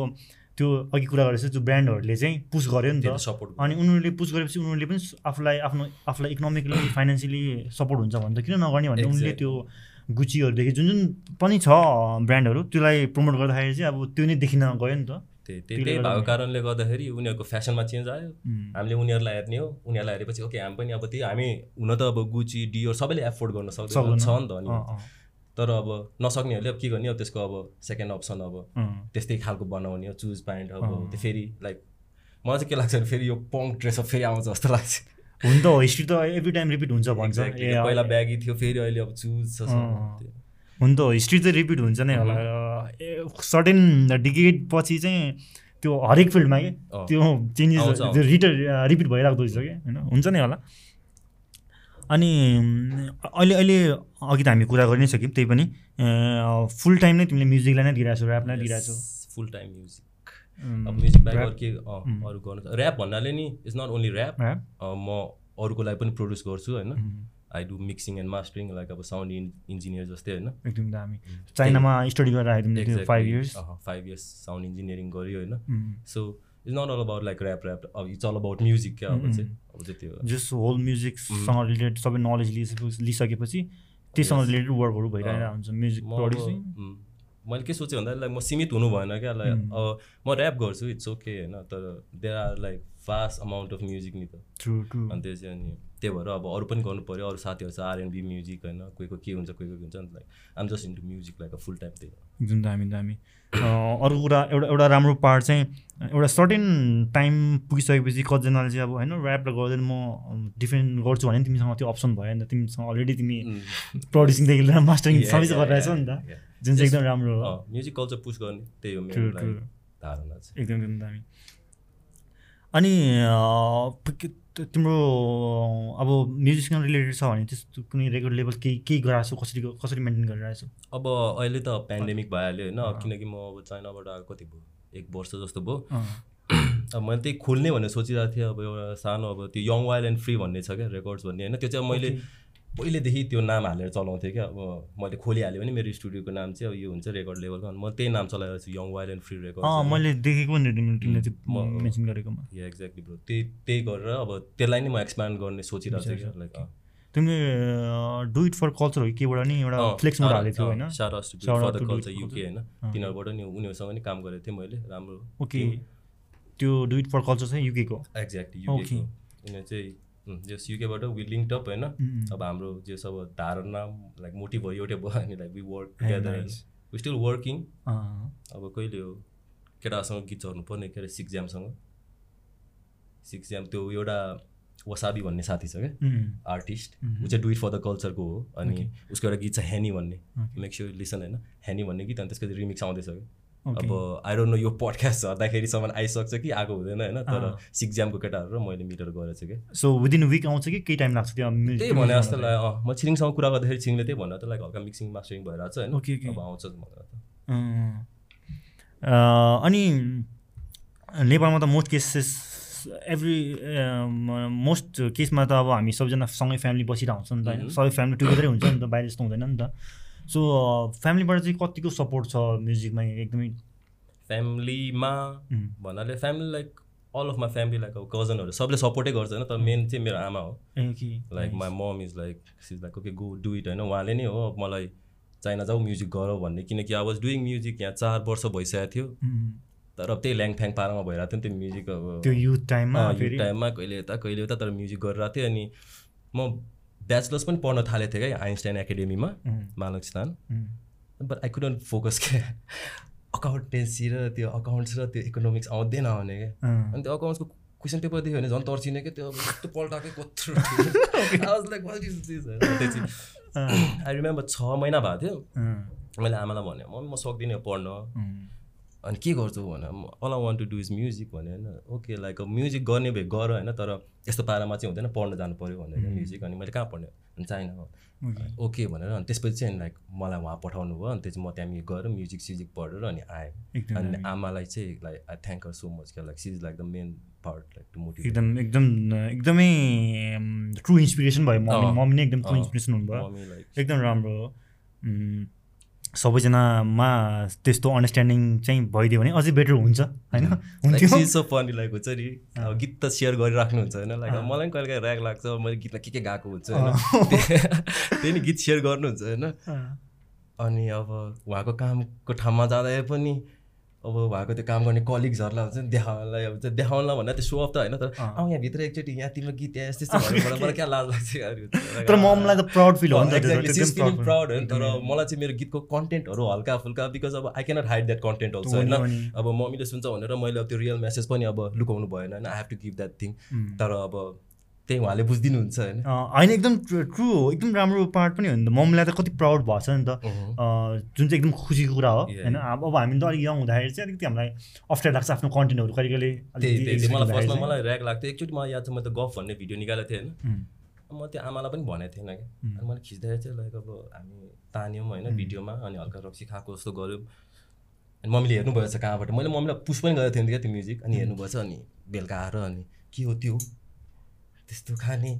त्यो अघि कुरा गरेको त्यो ब्रान्डहरूले चाहिँ पुस गर्यो नि त। सपोर्ट अनि उनीहरूले पुस गरेपछि उनीहरूले पनि आफूलाई आफ्नो आफूलाई इकोनोमिकली फाइनेन्सियली सपोर्ट हुन्छ भने त किन नगर्ने भने उनले. त्यो गुचीहरूदेखि जुन जुन पनि छ ब्रान्डहरू त्यसलाई प्रमोट गर्दाखेरि चाहिँ अब त्यो नै देखिन गयो नि त। त्यही त्यही भएको कारणले गर्दाखेरि उनीहरूको फेसनमा चेन्ज आयो। हामीले उनीहरूलाई हेर्ने हो उनीहरूलाई हेरेपछि ओके हामी पनि अब त्यही हामी हुन त अब गुची डियोर सबैले एफोर्ड गर्न सक्दैन सक्दैन। छ नि त अनि। तर अब नसक्नेहरूले अब के गर्ने अब त्यसको अब सेकेन्ड अप्सन अब। त्यस्तै खालको बनाउने हो चुज प्यान्ट अब त्यो फेरि लाइक मलाई चाहिँ के लाग्छ फेरि यो पङ्क ड्रेसअप फेरि आउँछ जस्तो लाग्छ। हुन त हिस्ट्री त एभ्री टाइम रिपिट हुन्छ भन्छ। पहिला ब्यागी थियो फेरि अहिले अब चुज छ। हुन त हिस्ट्री चाहिँ रिपिट हुन्छ नै होला। सर्टेन डिकेड पछि चाहिँ त्यो हरेक फिल्डमा के। त्यो चेन्जेस त्यो रिटर रिपिट भइरहेको रहेछ कि होइन? हुन्छ नै होला। अनि अहिले अहिले अघि त हामी कुरा गरि नै सक्यौँ त्यही पनि। फुल टाइम नै तिमीले म्युजिकलाई नै दिइरहेको छौ ऱ्यापलाई दिइरहेको छौ फुल टाइम म्युजिक म्युजिक बाहेक rap, अरू के अरू गर्नु ऱ्याप भन्नाले नि इट्स नट ओन्ली ऱ्याप म अरूको लागि पनि प्रड्युस गर्छु होइन? I do mixing and mastering like अब साउन्ड इन इन्जिनियर जस्तै होइन? एकदम दामी। चाइनामा स्टडी गरेर five years five years sound engineering गऱ्यो होइन? So it's not all about like rap rap अब इट्स अल अबाउट म्युजिक क्या अब चाहिँ अब चाहिँ त्यो जस्ट होल म्युजिकसँग रिलेटेड सबै नलेज लिइसकेपछि त्योसँग रिलेटेड वर्कहरू भइरहेको हुन्छ। म्युजिक अब, प्रड्युसिङ मैले के सोचेँ भन्दा लाइक म सीमित हुनु भएन क्या लाइक अब म ऱ्याप गर्छु इट्स ओके होइन तर there are like vast amount of music नि त। ट्रु ट्रु अनि त्यो चाहिँ अनि त्यही भएर अब अरू पनि गर्नु पऱ्यो अरू साथीहरू छ आरएनबी म्युजिक होइन कोही कोही के हुन्छ कोही कोही हुन्छ नि like I'm just into music like a full time त्यही हो एकदम दामी दामी। अँ, अर्को कुरा एउटा एउटा राम्रो पार्ट चाहिँ एउटा सर्टेन टाइम पुगिसकेपछि कतिजनाले चाहिँ अब होइन ऱ्यापलाई गर्दैन म डिफ्रेन्ट गर्छु भने तिमीसँग त्यो अप्सन भयो नि त तिमीसँग अलरेडी तिमी प्रड्युसिङदेखि लिएर मास्टरिङ सबै गरिरहेछौ नि त. जुन चाहिँ एकदम राम्रो हो म्युजिक कल्चर पुस गर्ने त्यही हो मेरो. धारणा चाहिँ। एकदम एकदम दामी। अनि तिम्रो अब म्युजिकसँग रिलेटेड छ भने त्यस्तो कुनै रेकर्ड लेभल केही केही गराएको छौ? कसरी कसरी मेन्टेन गरिरहेको छौ? अब अहिले त पेन्डेमिक भइहाल्यो होइन। किनकि म अब चाइनाबाट आएको कति भयो एक वर्ष जस्तो भयो। अब मैले त्यही खोल्ने भनेर सोचिरहेको थिएँ। अब एउटा सानो अब त्यो यङ वाइल्ड एन्ड फ्री भन्ने छ क्या रेकर्ड्स भन्ने। होइन त्यो चाहिँ मैले पहिलेदेखि त्यो नाम हालेर चलाउँथेँ क्या। अब मैले खोलिहालेँ भने मेरो स्टुडियोको नाम चाहिँ अब यो हुन्छ रेकर्ड लेभलको। अनि म त्यही नाम चलाइरहेको छु young wild and free record मैले देखेको मेन्सन गरेकोमा। या एक्ज्याक्टली ब्रो त्यही त्यही गरेर अब त्यसलाई नै म एक्सप्यान्ड गर्ने सोचिरहेको क्या लाइक तिमीले डु इट फर कल्चर हो केबाट नि एउटा फ्लेक्सबाट हालेको थियो होइन? for UK होइन। तिनीहरूबाट नि उनीहरूसँग नि काम गरेको थिएँ मैले राम्रो। ओके त्यो डु इट फर कल्चर चाहिँ युकेको एक्ज्याक्टली. युकेको उनीहरू चाहिँ जस युकेबाट वी लिङ्क अप होइन. अब हाम्रो जे सब धारणा लाइक मोटिभ भयो एउटै भयो अनि like we work together. We still working अब कहिले हो? केटासँग गीत चढ्नु पर्ने के अरे सिक्स ज्यामसँग सिक्स ज्याम त्यो एउटा वसाबी भन्ने साथी छ क्या आर्टिस्ट ऊ चाहिँ डु इट फर द कल्चरको हो अनि उसको एउटा गीत छ ह्यानी भन्ने. मेक स्योर लिसन होइन? ह्यानी भन्ने गीत अनि त्यसको रिमिक्स आउँदैछ क्या. अब आई डोन्ट नो यो पडकास्ट झर्दाखेरिसम्म आइसक्छ कि? आएको हुँदैन होइन? तर ज्यामको केटाहरू र मैले मिलेर गएर चाहिँ क्या सो विदिन विक आउँछ कि? केही टाइम लाग्छ त्यही भने जस्तो लाग्यो अँ म छिरिङसँग कुरा गर्दाखेरि छिरिङले त्यही भन्दा त लाइक हल्का मिक्सिङ मास्टरिङ भइरहेको छ होइन. अब आउँछ भनेर अनि नेपालमा त मोस्ट केसेस एभ्री मोस्ट केसमा त अब हामी सबजना सँगै फ्यामिली बसिरहेको हुन्छ नि त होइन? Mhm. सबै फ्यामिली टुगेदरै हुन्छ नि त बाहिर जस्तो हुँदैन नि त। सो फ्यामिलीबाट चाहिँ कतिको सपोर्ट छ म्युजिकमा? एकदमै फ्यामिलीमा भन्नाले family like all of my family like अब कजनहरू सबले सपोर्टै गर्छ होइन तर मेन चाहिँ मेरो आमा हो। Like my mom is like she's like okay go do it होइन। उहाँले नै हो अब मलाई चाइना जाऊ म्युजिक गर भन्ने। किनकि आई वाज डुइङ म्युजिक यहाँ चार वर्ष भइसकेको थियो। तर अब त्यही ल्याङफ्याङ पारामा भइरहेको थियो नि त्यो म्युजिक अब। त्यो युथ टाइममा अँ, फेरि? यो टाइममा कहिले यता कहिले उता तर म्युजिक गरिरहेको थिएँ अनि म ब्याचलर्स पनि पढ्न थालेको थिएँ क्या आइन्स्टाइन एकाडेमीमा उम्, मालक um, but I couldn't focus क्या अकाउन्टेन्सी र त्यो अकाउन्ट्स र त्यो इकोनोमिक्स आउँदैन आउने क्या अनि त्यो अकाउन्ट्सको क्वेसन पेपर देख्यो भने झन् तर्सिने क्या त्यो अब यस्तो पल्टाएकै कत्रो आई रिमेम्बर छ महिना भएको थियो। मैले आमालाई भने मम्मी म सक्दिनँ पढ्न। अनि के गर्छु भने all I want to do is music भने होइन। ओके लाइक अब म्युजिक गर्ने भए गर होइन तर यस्तो पारामा चाहिँ हुँदैन पढ्न जानु पऱ्यो भनेर म्युजिक अनि मैले कहाँ पढ्ने अनि ओके भनेर अनि त्यसपछि चाहिँ लाइक मलाई उहाँ पठाउनु भयो अनि त्यसपछि म त्यहाँ गएर म्युजिक स्युजिक पढेर अनि आएँ। अनि आमालाई चाहिँ like I thank so much क्या like she is like the main part like to motivate एकदम एकदम एकदमै ट्रु इन्सपिरेसन भयो। मम्मी नै एकदम ट्रु इन्सपिरेसन हुनुभयो। एकदम राम्रो सबैजनामा त्यस्तो अन्डरस्ट्यान्डिङ चाहिँ भइदियो भने अझै बेटर हुन्छ होइन? सो फनी लाइक हुन्छ नि। अब गीत त सेयर गरिराख्नुहुन्छ होइन? लाइक मलाई पनि कहिले काहीँ ऱ्याग लाग्छ मैले गीतमा के के गाएको हुन्छ होइन? त्यही नि गीत सेयर गर्नुहुन्छ होइन? अनि अब उहाँको कामको ठाउँमा जाँदा पनि अब उहाँको त्यो काम गर्ने कलिग्सहरूलाई हुन्छ नि देखाउनलाई अब चाहिँ देखाउनलाई भन्दा त्यो सो अफ त होइन तर। आउँ यहाँभित्र एकचोटि यहाँ तिम्रो गीत यहाँ यस्तो यस्तो मलाई क्या लाज लाग्छ। तर ममलाई त प्राउड फिल हो feel। होइन तर मलाई चाहिँ मेरो गीतको कन्टेन्टहरू हल्का फुल्का बिकज अब I cannot hide that content also हो होइन हो। अब मम्मीले सुन्छ भनेर मैले अब त्यो रियल मेसेज पनि अब लुकाउनु भएन होइन I have to give that thing तर अब त्यही उहाँले बुझिदिनुहुन्छ होइन। होइन एकदम ट्रु हो। एकदम राम्रो पार्ट पनि हो। नि त मम्मीलाई त कति प्राउड भएको छ नि त। जुन चाहिँ एकदम खुसीको कुरा हो. होइन अब अब हामी त अलिक यङ हुँदाखेरि चाहिँ अलिकति हामीलाई अप्ठ्यारो लाग्छ आफ्नो कन्टेन्टहरू कहिले कहिले मलाई फर्स्टमा मलाई ऱ्याक लाग्थ्यो। एकचोटि मलाई याद छ मैले त गफ भन्ने भिडियो निकालेको थिएँ होइन। म त्यो आमालाई पनि भनेको थिएन क्या। अनि मैले खिच्दाखेरि चाहिँ लाइक अब हामी तान्यौँ होइन भिडियोमा। अनि हल्का रक्सी खाएको जस्तो गऱ्यौँ। अनि मम्मीले हेर्नुभएछ कहाँबाट। मैले मम्मीलाई पुस पनि गरेको थिएँ क्या त्यो म्युजिक अनि हेर्नुभएछ अनि बेलुका आएर अनि के हो त्यो? त्यस्तो खाने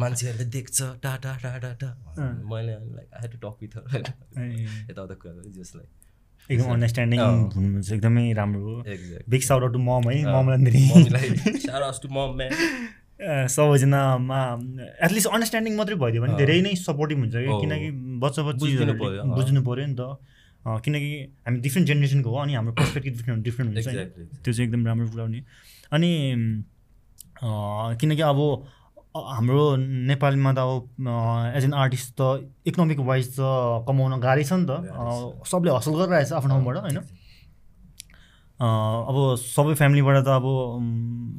मान्छेहरूले देख्छ टाटा टाटा टा मैले like I to talk with यताउता कुरा गरेँ जस्ट लाइक एकदम अन्डरस्ट्यान्डिङ। हुनुहुन्छ एकदमै राम्रो हो। बिग साउट टु मम है ममलाई टु मम म्यान सबैजनामा एटलिस्ट अन्डरस्ट्यान्डिङ मात्रै भइदियो भने। धेरै नै सपोर्टिभ हुन्छ कि हो। किनकि बच्चा बच्ची। बुझ्नु पऱ्यो नि त। किनकि हामी डिफ्रेन्ट जेनेरेसनको हो अनि हाम्रो पर्सपेक्टिभ डिफ्रेन्ट डिफ्रेन्ट हुन्छ त्यो चाहिँ एकदम राम्रो कुरा हो नि। अनि किनकि अब हाम्रो नेपालमा त अब एज एन आर्टिस्ट त इकोनोमिक वाइज त कमाउन गाह्रै छ नि त। सबले हसल गरिरहेछ आफ्नो ठाउँबाट होइन? अब सबै फ्यामिलीबाट त अब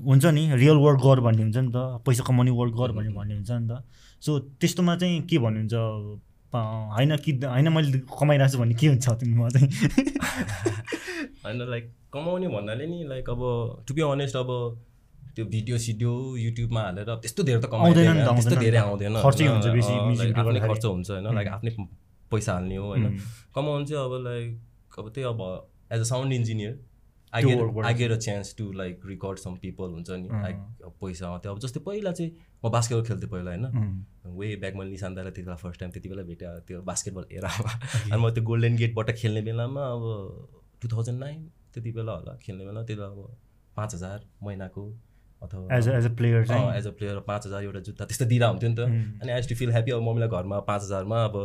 हुन्छ नि रियल वर्क गर भन्ने हुन्छ नि त पैसा कमाउने वर्क गर भन्ने भन्ने हुन्छ नि त। सो त्यस्तोमा चाहिँ के भन्नुहुन्छ होइन कि होइन मैले कमाइरहेको छु भन्ने के हुन्छ तिमीमा चाहिँ? होइन लाइक कमाउने भन्नाले नि लाइक अब टु बी अनेस्ट अब त्यो भिडियो सिडियो युट्युबमा हालेर त्यस्तो धेरै त कमाउँदैन त्यस्तो धेरै। आउँदैन आफ्नै। खर्च हुन्छ होइन। लाइक आफ्नै पैसा हाल्ने हो होइन। कमाउनु चाहिँ अब लाइक अब त्यही अब as a sound engineer I get workबाट I get a chance to like record some people हुन्छ नि। लाइक पैसा आउँथ्यो। अब जस्तै पहिला चाहिँ म बास्केटबल खेल्थेँ पहिला होइन। वे ब्याक मैले निशान दालाई त्यति बेला फर्स्ट टाइम त्यति बेला भेटेँ त्यो बास्केटबल एरामा अनि म त्यो गोल्डन गेटबाट खेल्ने बेलामा अब टु थाउजन्ड नाइन त्यति बेला होला खेल्ने बेला। त्यति बेला अब पाँच हजार महिनाको अथवा एज एज अ प्लेयर चाहिँ। एज अ प्लेयर पाँच हजार एउटा जुत्ता त्यस्तो दिँदा हुन्थ्यो नि त। अनि आई टु फिल ह्याप्पी अब मम्मीलाई घरमा पाँच हजारमा अब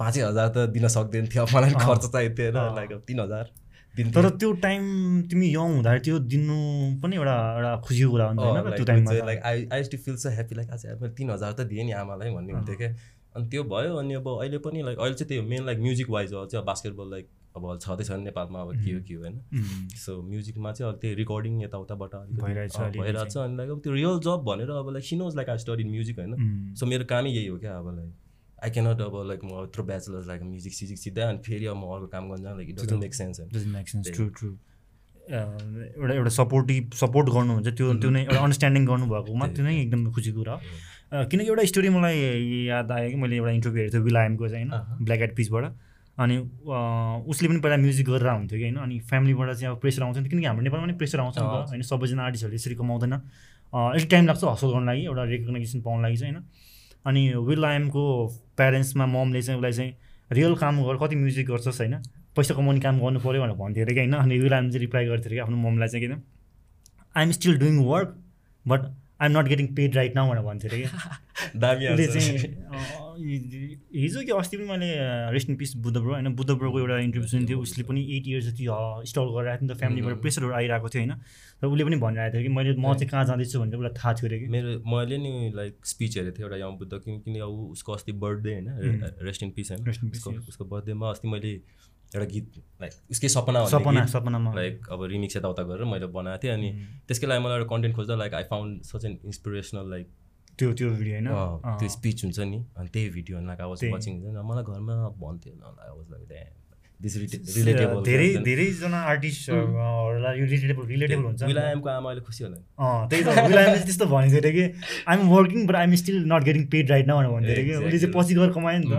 पाँचै हजार त दिन सक्दैन थियो। अब मलाई खर्च चाहिएको थियो होइन लाइक अब तिन हजार तर त्यो टाइम तिमी यङ हुँदाखेरि त्यो दिनु पनि एउटा एउटा खुसीको कुरा हुन्छ होइन त्यो टाइममा like I I to feel so happy like आज मैले तिन हजार त दिएँ नि आमालाई भन्ने हुन्थ्यो क्या। अनि त्यो भयो अनि अब अहिले पनि लाइक अहिले चाहिँ त्यो मेन लाइक म्युजिक वाइज हो चाहिँ बास्केटबल लाइक अब छँदैछ नेपालमा अब के हो के हो होइन सो म्युजिकमा चाहिँ अब त्यो रेकर्डिङ यताउताबाट भइरहेछ भइरहेछ अनि लाइक अब त्यो रियल जब भनेर अब like since like I study music होइन। सो मेरो कामै यही हो क्या अब लाइक आई क्यानट अब लाइक म यत्रो ब्याचलर्स लाइक म्युजिक सिजिक सिधा अनि फेरि अब म अर्को काम गर्न like it doesn't make sense make sense true true एउटा एउटा सपोर्टिभ सपोर्ट गर्नुहुन्छ त्यो त्यो नै एउटा अन्डरस्ट्यान्डिङ गर्नुभएकोमा त्यो नै एकदम खुसीको कुरा हो। किनकि एउटा स्टोरी मलाई याद आयो कि मैले एउटा इन्टरभ्यू हेरेको थिएँ विलायमको चाहिँ होइन। ब्ल्याक एड पिसबाट अनि उसले पनि पहिला म्युजिक गरेर हुन्थ्यो कि होइन? अनि फ्यामिलीबाट चाहिँ अब प्रेसर आउँछ नि किनकि हाम्रो नेपालमा पनि प्रेसर आउँछ नि त होइन? सबैजना आर्टिस्टहरूले यसरी कमाउँदैन। अलिक टाइम लाग्छ हसल गर्नु लागि एउटा रेकग्नाइजेसन पाउनु लागि चाहिँ होइन? अनि विल आइएमको प्यारेन्ट्समा ममले चाहिँ उसलाई चाहिँ रियल काम गर कति म्युजिक गर्छस् होइन? पैसा कमाउने काम गर्नु पऱ्यो भनेर भन्थ्यो अरे कि होइन? अनि विल आइएम चाहिँ रिप्लाई गर्थ्यो अरे कि आफ्नो ममलाई चाहिँ किन? I am still doing work but I am not getting paid right now भनेर भन्थ्यो अरे कि? दामी चाहिँ हिजो कि अस्ति पनि मैले rest in peace Buddha bro होइन? बुद्ध ब्रोको एउटा इन्टरभ्यू सुनेको थियो उसले पनि एट इयर्स जति स्टल गरिरहेको थियो नि त फ्यामिलीबाट प्रेसरहरू आइरहेको थियो होइन? र उसले पनि भनिरहेको थियो कि मैले म चाहिँ कहाँ जाँदैछु भनेर उसलाई थाहा थियो अरे कि। मेरो मैले नि लाइक स्पिच हेरेको थिएँ एउटा यङ बुद्ध किनकि अब उसको अस्ति बर्थडे होइन? रेस्ट इन पिस होइन? उसको बर्थडेमा अस्ति मैले एउटा गीत लाइक उसकै सपना सपना सपनामा। लाइक अब रिमिक्स यताउता गरेर मैले बनाएको थिएँ। अनि त्यसकै लागि मलाई एउटा कन्टेन्ट खोज्दा like I found such an inspirational like त्यो त्यो भिडियो होइन? त्यो स्पिच हुन्छ नि। अनि त्यही video like I was watching हुन्छ नि मलाई घरमा भन्थ्यो धेरै धेरैजना आर्टिस्टहरूलाई यो रिलेटेबल रिलेटेबल हुन्छ। विलायमको आमा अहिले खुसी होला त्यही त विलायमले त्यस्तो भनेको थियो कि I'm working but I'm still not getting paid right न भनेर अरे कि। उसले चाहिँ पछि गएर कमायो नि त।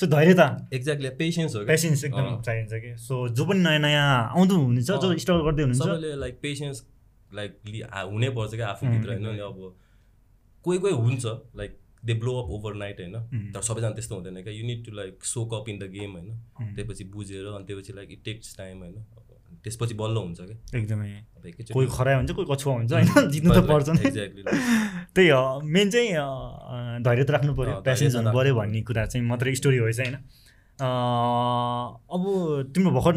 सो धैर्यता एक्ज्याक्टली पेसेन्स हो पेसेन्स एकदम चाहिन्छ कि। सो जो पनि नयाँ नयाँ आउँदो हुनुहुन्छ जो स्ट्रगल गर्दै हुनुहुन्छ। लाइक पेसेन्स लाइक हुनैपर्छ क्या आफूभित्र होइन अब। कोही कोही हुन्छ like they blow up overnight होइन तर सबैजना त्यस्तो हुँदैन क्या? You need to like soak up in the game होइन? त्यसपछि बुझेर अनि त्यसपछि लाइक इट टेक्स टाइम होइन? त्यसपछि बल्ल हुन्छ क्या? एकदमै। कोही खरायो हुन्छ कोही कछुवा हुन्छ होइन? जित्नु त पर्छ एक्ज्याक्टली त्यही हो मेन चाहिँ धैर्य त राख्नु पऱ्यो त हुनु पऱ्यो भन्ने कुरा चाहिँ मात्रै स्टोरी हो होइन? अब तिम्रो भर्खर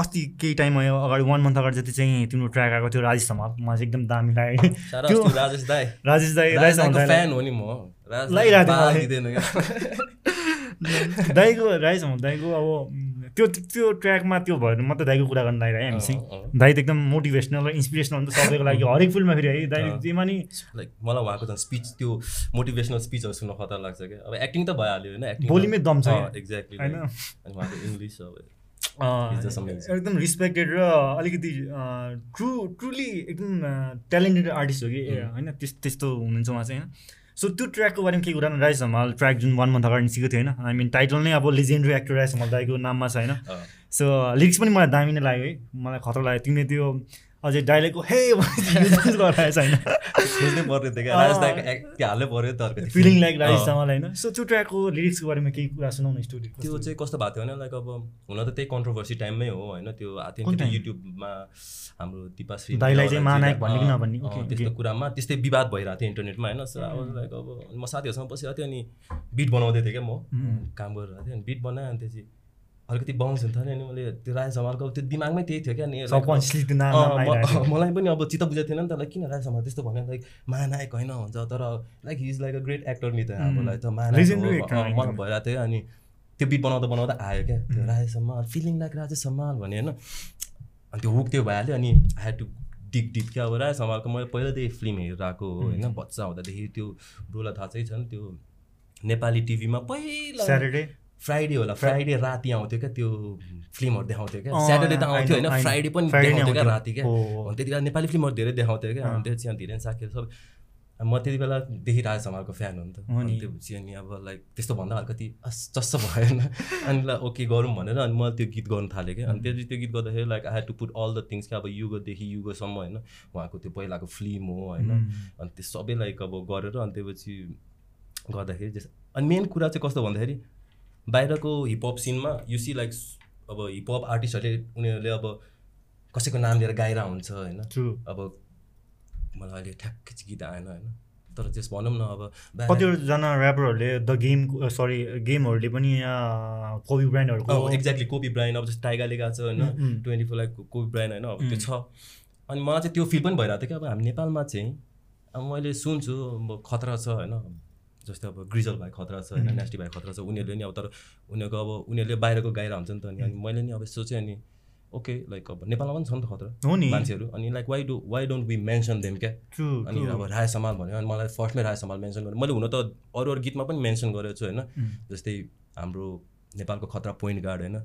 अस्ति केही टाइम अगाडि वान मन्थ अगाडि जति चाहिँ तिम्रो ट्र्याक आएको थियो राजेश समाल मलाई चाहिँ एकदम दामी लाग्यो। त्यो- राजेश दाई। राजेश दाई फ्यान हो नि म। दाईको राजेश दाईको अब त्यो त्यो ट्र्याकमा त्यो भयो भने मात्रै दाईको कुरा गर्न हामी चाहिँ। दाई त एकदम मोटिभेसनल र इन्सपिरेसनल हुन्छ सबैको लागि हरेक फिल्डमा फेरि है अँ। जेमा नि लाइक मलाई उहाँको झन् स्पिच त्यो मोटिभेसनल स्पिचहरू सुन्न खतरा लाग्छ क्या अब एक्टिङ त भइहाल्यो होइन एक्टिङ बोलीमै दम छ। एक्ज्याक्टली होइन? अनि उहाँको इङ्ग्लिस अब. एकदम रिस्पेक्टेड र अलिकति ट्रु ट्रुली एकदम ट्यालेन्टेड आर्टिस्ट हो कि ए, होइन त्यस त्यस्तो हुनुहुन्छ उहाँ चाहिँ होइन सो त्यो ट्र्याकको बारेमा के कुरा राजेश हमाल ट्र्याक जुन वान मन्थ अगाडि निस्केको थियो होइन? आई मिन टाइटल नै अब लेजेन्डरी एक्टर राजेश हमाल दाईको नाममा छ होइन। सो लिरिक्स पनि मलाई दामी नै लाग्यो है। मलाई खतरा लाग्यो। तिमीले त्यो अझै डाइलेक्टको हे गराएछ होइन सोच्नै पर्ने थियो क्या त्यो हाल्नै पऱ्यो त अर्को फिलिङ लाइक राजेश अँ। हमाल होइन? सो त्यो ट्र्याकको लिरिक्सको बारेमा केही कुरा सुनाउनु स्टोरी त्यो चाहिँ कस्तो भएको थियो भने लाइक अब हुन त त्यही कन्ट्रोभर्सी टाइममै हो होइन? त्यो time? युट्युबमा हाम्रो दिपाश्री दाइलाई चाहिँ महानायक भन्ने कि नभन्ने? त्यस्तो. कुरामा त्यस्तै विवाद भइरहेको थियो इन्टरनेटमा होइन? सो अब लाइक अब म साथीहरूसँग बसिरहेको थिएँ अनि बिट बनाउँदै थिएँ क्या म। काम गरिरहेको थिएँ अनि बिट बनाएँ अनि त्यसपछि अलिकति बााउन्स हुन्थ्यो नि अनि मैले त्यो राज हमालको त्यो दिमागमै त्यही थियो क्या मलाई पनि अब चित्त बुझेको थिएन नि त लाइक किन राजसम्म त्यस्तो भन्यो लाइक महानायक होइन हुन्छ तर like he's like a great actor नि त लाइक त महानायक। मलाई भइरहेको थियो अनि त्यो बिट बनाउँदा बनाउँदा आयो क्या त्यो राजेश सम्माल फिलिङ लाइक राजेश सम्माल भने होइन। अनि त्यो हुक त्यो भइहाल्यो अनि I had to dig deep क्या अब राजेश सम्मालको मैले पहिलादेखि फिल्म हेरिरहेको हो होइन बच्चा हुँदादेखि त्यो ब्रोलाई थाहा चाहिँ छ नि त्यो नेपाली टिभीमा पहिला स्याटरडे फ्राइडे होला फ्राइडे राति आउँथ्यो क्या त्यो फिल्महरू देखाउँथ्यो क्या। स्याटरडे त आउँथ्यो होइन. फ्राइडे पनि देखाउँथ्यो क्या। राति क्या। त्यति बेला नेपाली फिल्महरू धेरै देखाउँथ्यो क्या। अँ। अनि त्यसपछि अनि धेरै साथीहरू सबै म त्यति बेलादेखि राज हमालको फ्यान हो नि त। हो नि। त्योपछि अब लाइक त्यस्तो भन्दा अलिकति चस्स भएन अनि ल ओके गरौँ भनेर अनि मैले त्यो गीत गर्नु थालेँ क्या। अनि त्यसपछि त्यो गीत गर्दाखेरि like I had to put all the things क्या। अब युगदेखि युगसम्म होइन उहाँको त्यो पहिलाको फिल्म हो होइन। अनि त्यो सबै लाइक अब गरेर अनि त्यसपछि गर्दाखेरि अनि मेन कुरा चाहिँ कस्तो भन्दाखेरि बाहिरको हिपहप सिनमा यु सी लाइक अब हिपहप आर्टिस्टहरूले उनीहरूले अब कसैको नाम लिएर गाइरहेको हुन्छ होइन? अब मलाई अहिले ठ्याक्कै गीत आएन होइन? तर त्यस भनौँ न अब बाहिर- कतिवटा ऱ्यापरहरूले द गेम सरी गेमहरूले पनि यहाँ कोबी ब्रान्डहरूको एक्ज्याक्टली कोपी ब्राइन अब जस्तो टाइगाले गएको छ होइन? Twenty four like Kobe Bryant होइन? अब त्यो छ। अनि मलाई चाहिँ त्यो फिल पनि भइरहेको थियो कि अब हामी नेपालमा चाहिँ अब मैले सुन्छु अब खतरा छ होइन? जस्तै अब ग्रिजल भाइ खतरा छ होइन नेस्टी भाइ खतरा छ उनीहरूले नि अब तर उनीहरूको अब उनीहरूले बाहिरको गाएर हुन्छ नि त अनि अनि मैले नि अब सोचेँ अनि ओके लाइक अब नेपालमा पनि छ नि त खतरा हो नि। मान्छेहरू। अनि like why do why don't we mention them क्या? अनि अब राय समाल भन्यो अनि मलाई फर्स्टमै राय समाल मेन्सन गर्यो। मैले हुन त अरू अरू गीतमा पनि मेन्सन गरेको छु होइन। जस्तै हाम्रो नेपालको खतरा पोइन्ट गार्ड होइन।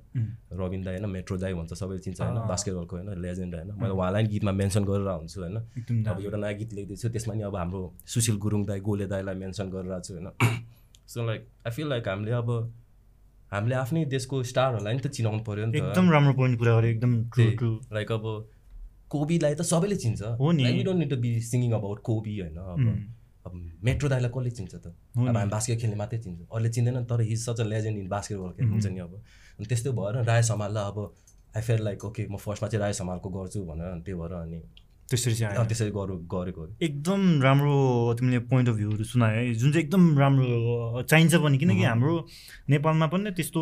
रविन दाई होइन मेट्रो दाई भन्छ सबैले चिन्छ होइन बास्केटबलको होइन लेजेन्ड होइन। मैले उहाँलाई नि गीतमा मेन्सन गरेर हुन्छु होइन। अब एउटा नयाँ गीत लेख्दैछु त्यसमा नि अब हाम्रो सुशील गुरुङ दाई गोले दाईलाई मेन्सन गरिरहेको छु होइन। So like I feel like हामीले अब हामीले आफ्नै देशको स्टारहरूलाई नि त चिनाउनु पऱ्यो नि त। एकदम राम्रो पोइन्ट कुरा गऱ्यो एकदम लाइक अब कोबीलाई त सबैले चिन्छ। हो नि। We don't need to be singing about Kobe होइन अब। अब मेट्रो दाईलाई कसले चिन्छ त? अब हामी बास्केट खेल्ने मात्रै चिन्छ। अरूले चिन्दैन तर he's such a legend in basketball खेल्नु हुन्छ नि अब। अनि त्यस्तै भएर राय समाललाई अब आई फेल लाइक ओके म फर्स्टमा चाहिँ राय समालको गर्छु भनेर अनि त्यो भएर अनि त्यसरी चाहिँ त्यसरी गरौँ गरेको। एकदम राम्रो तिमीले पोइन्ट अफ भ्यूहरू सुनायो है। जुन चाहिँ एकदम राम्रो चाहिन्छ पनि किनकि हाम्रो नेपालमा पनि त्यस्तो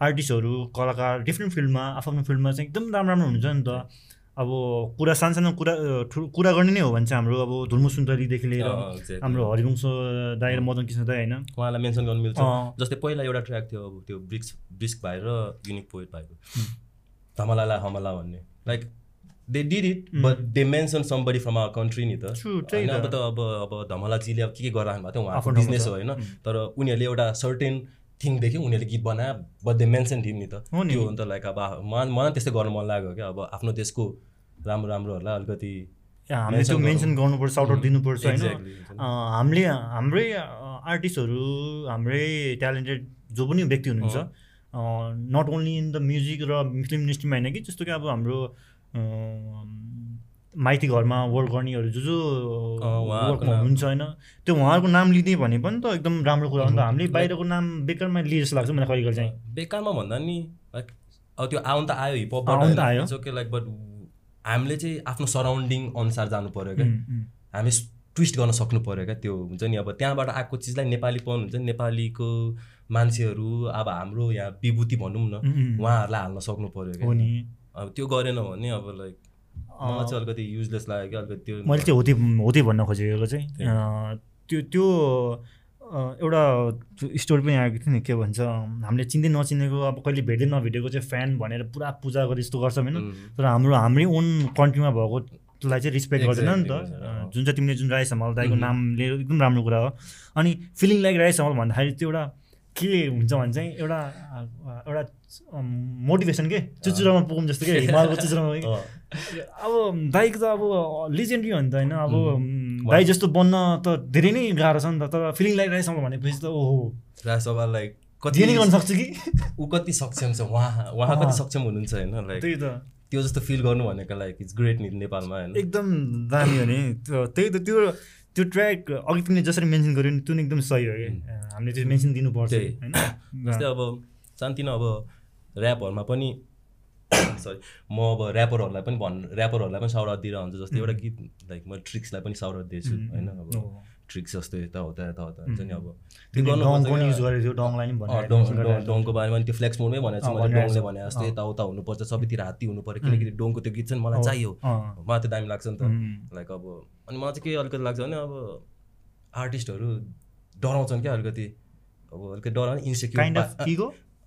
आर्टिस्टहरू कलाकार डिफ्रेन्ट फिल्डमा आफ्नो फिल्डमा चाहिँ एकदम राम्रो राम्रो हुन्छ नि त। अब कुरा सानसानो कुरा ठुलो कुरा गर्ने नै हो भने चाहिँ हाम्रो अब धुर्मु सुन्दरीदेखि लिएर. हाम्रो हरिवंश दाई र मदन कृष्ण दाई होइन? उहाँलाई मेन्सन गर्नु मिल्छ। जस्तै पहिला एउटा ट्र्याक थियो अब त्यो ब्रिक्स ब्रिस्क भाइ र युनिक पोइट भाइको। धमलालाई हमला भन्ने। Like they did it but they mention somebody from our country नि त। होइन, अब त। अब अब धमलाजीले अब के के गरिराख्नु भएको थियो? उहाँको बिजनेस। हो होइन? तर उनीहरूले एउटा सर्टेन थिङदेखि उनीहरूले गीत बनायो बट दे मेन्सन थिम नि त। हो नि। त्यो हो नि त लाइक अब मलाई मलाई त्यस्तै गर्नु मन लाग्यो क्या। अब आफ्नो देशको राम्रो राम्रोहरूलाई अलिकति हामीले त्यो मेन्सन गर्नुपर्छ साउट दिनुपर्छ होइन? हामीले हाम्रै आर्टिस्टहरू हाम्रै ट्यालेन्टेड जो पनि व्यक्ति हुनुहुन्छ not only in the music र फिल्म इन्डस्ट्रीमा होइन कि जस्तो कि अब हाम्रो माइती घरमा वर्क गर्नेहरू जो जो वर्कमा। हुनुहुन्छ होइन त्यो उहाँहरूको नाम लिँदै भने पनि त एकदम राम्रो कुरा हो नि त हामीले बाहिरको नाम बेकारमा लिए जस्तो लाग्छ मलाई कहिले चाहिँ बेकारमा भन्दा नि लाइक अब त्यो आउनु त आयो आउनु हिपहपबाट त आयो। ओके लाइक बट हामीले चाहिँ आफ्नो सराउन्डिङ अनुसार जानु पऱ्यो क्या। हामी ट्विस्ट गर्न सक्नु पऱ्यो क्या त्यो हुन्छ नि अब त्यहाँबाट आएको चिजलाई नेपाली पाउनु हुन्छ नि नेपालीको मान्छेहरू अब हाम्रो यहाँ विभूति भनौँ न। उहाँहरूलाई हाल्न सक्नु पऱ्यो क्या अब त्यो गरेन भने अब लाइक मलाई चाहिँ अलिकति युजलेस लाग्यो क्या अलिकति त्यो मैले चाहिँ हो त्यो हो त्यो भन्न खोजेको चाहिँ त्यो त्यो एउटा स्टोरी पनि आएको थियो नि के भन्छ हामीले चिन्दै नचिनेको अब कहिले भेट्दै नभेटेको चाहिँ फ्यान भनेर पुरा पूजा गरे जस्तो गर्छ होइन। तर हाम्रो हाम्रै ओन कन्ट्रीमा भएकोलाई चाहिँ रिस्पेक्ट गर्दैन नि त। जुन चाहिँ तिमीले जुन राई समाल दाईको नाम लिएर एकदम राम्रो कुरा हो। अनि फिलिङ लाइक राई समाल भन्दाखेरि त्यो एउटा के हुन्छ भने चाहिँ एउटा एउटा मोटिभेसन के चुचुरामा पुगौँ जस्तो के हिमालको चुचुरामा अब दाइको त अब लिजेन्डरी हो नि त होइन अब दाइ जस्तो बन्न त धेरै नै गाह्रो छ नि त तर फिलिङ लागिरहेको भनेपछि त ओहो राज सभालाई जे कति नै गर्न सक्छु कि ऊ कति सक्षम छ उहाँ उहाँ कति सक्षम हुनुहुन्छ होइन लाइक त्यही त त्यो जस्तो फिल गर्नु भनेको लाइक इट्स ग्रेट नि नेपालमा होइन एकदम दामी हो नि. त्यो- त्यही त त्यो त्यो ट्र्याक अघि तिमीले जसरी मेन्सन गर्यो नि त्यो एकदम सही हो कि? हामीले त्यो मेन्सन दिनुपर्छ। होइन? जस्तै अब सानतिनो अब ऱ्यापहरूमा पनि सरी म अब ऱ्यापरहरूलाई पनि भन् ऱ्यापरहरूलाई पनि साउट दिएर हुन्छ जस्तै एउटा गीत लाइक म ट्रिक्सलाई पनि साउट दिएछु होइन? अब। ट्रिक्स जस्तो यता उता यता उता हुन्छ नि अब। डङको क्या। बारेमा नि त्यो फ्लेक्स मोडमै भनेको छु मैले डोङले। भने जस्तो यताउता हुनुपर्छ सबैतिर हात्ती हुनु पऱ्यो किनकि डोङको त्यो गीत चाहिँ मलाई चाहियो। मलाई त्यो दामी लाग्छ नि त। लाइक अब अनि मलाई चाहिँ के अलिकति लाग्छ भने अब आर्टिस्टहरू डराउँछन् क्या अलिकति। अब अलिकति डराउने इन्सेक्युर इगो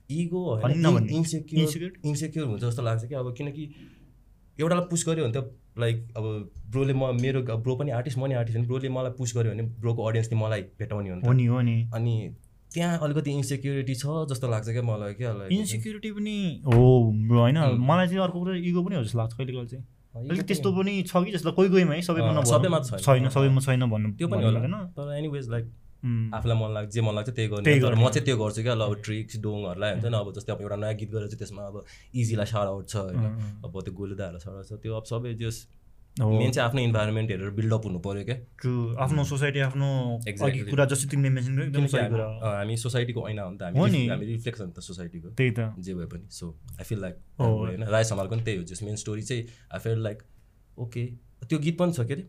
इगो भनिन् न भन्ने। इन्सेक्युर? इन्सेक्युर हुन्छ जस्तो लाग्छ कि अब किनकि एउटालाई पुस गऱ्यो भने त लाइक अब ब्रोले म मेरो ब्रो पनि आर्टिस्ट म नि आर्टिस्ट भने ब्रोले मलाई पुस गऱ्यो भने ब्रोको अडियन्सले मलाई भेटाउने हो नि हो नि अनि त्यहाँ अलिकति इन्सेक्युरिटी छ जस्तो लाग्छ क्या मलाई क्या इन्सिक्युरिटी पनि हो होइन मलाई चाहिँ अर्को कुरा इगो पनि हो जस्तो लाग्छ कहिले कहिले चाहिँ अलिक त्यस्तो पनि छ कि जस्तो कोही कोहीमा है सबैमा नभनौँ। सबैमा छैन। सबैमा छैन भन्नु त्यो पनि होला हुँदैन। तर एनिवेज लाइक आफूलाई मन लाग्छ जे मन लाग्छ त्यही गर्ने। तर। म चाहिँ त्यो गर्छु क्या ल अब ट्रिक्स डोङहरूलाई हुन्छ नि अब जस्तै अब एउटा नयाँ गीत गरेर चाहिँ त्यसमा अब इजीलाई सार आउट छ होइन। अब त्यो गोलुदाहरूलाई सार आउट छ। त्यो अब सबै जस मेन चाहिँ आफ्नो इन्भाइरोमेन्ट हेरेर बिल्डअप हुनु पऱ्यो क्या। ट्रु आफ्नो सोसाइटी आफ्नो. कुरा जस्तो तिमीले मेन्सन गर्यो एकदम सही हामी कुरा हामी सोसाइटीको ऐना हो नि त। हामी हामी रिफ्लेक्सन हो नि त सोसाइटीको त्यही त। जे भए पनि। So I feel like. होइन। राय समालको पनि त्यही हो। जस मेन स्टोरी चाहिँ आई फिल लाइक ओके त्यो गीत पनि छ के अरे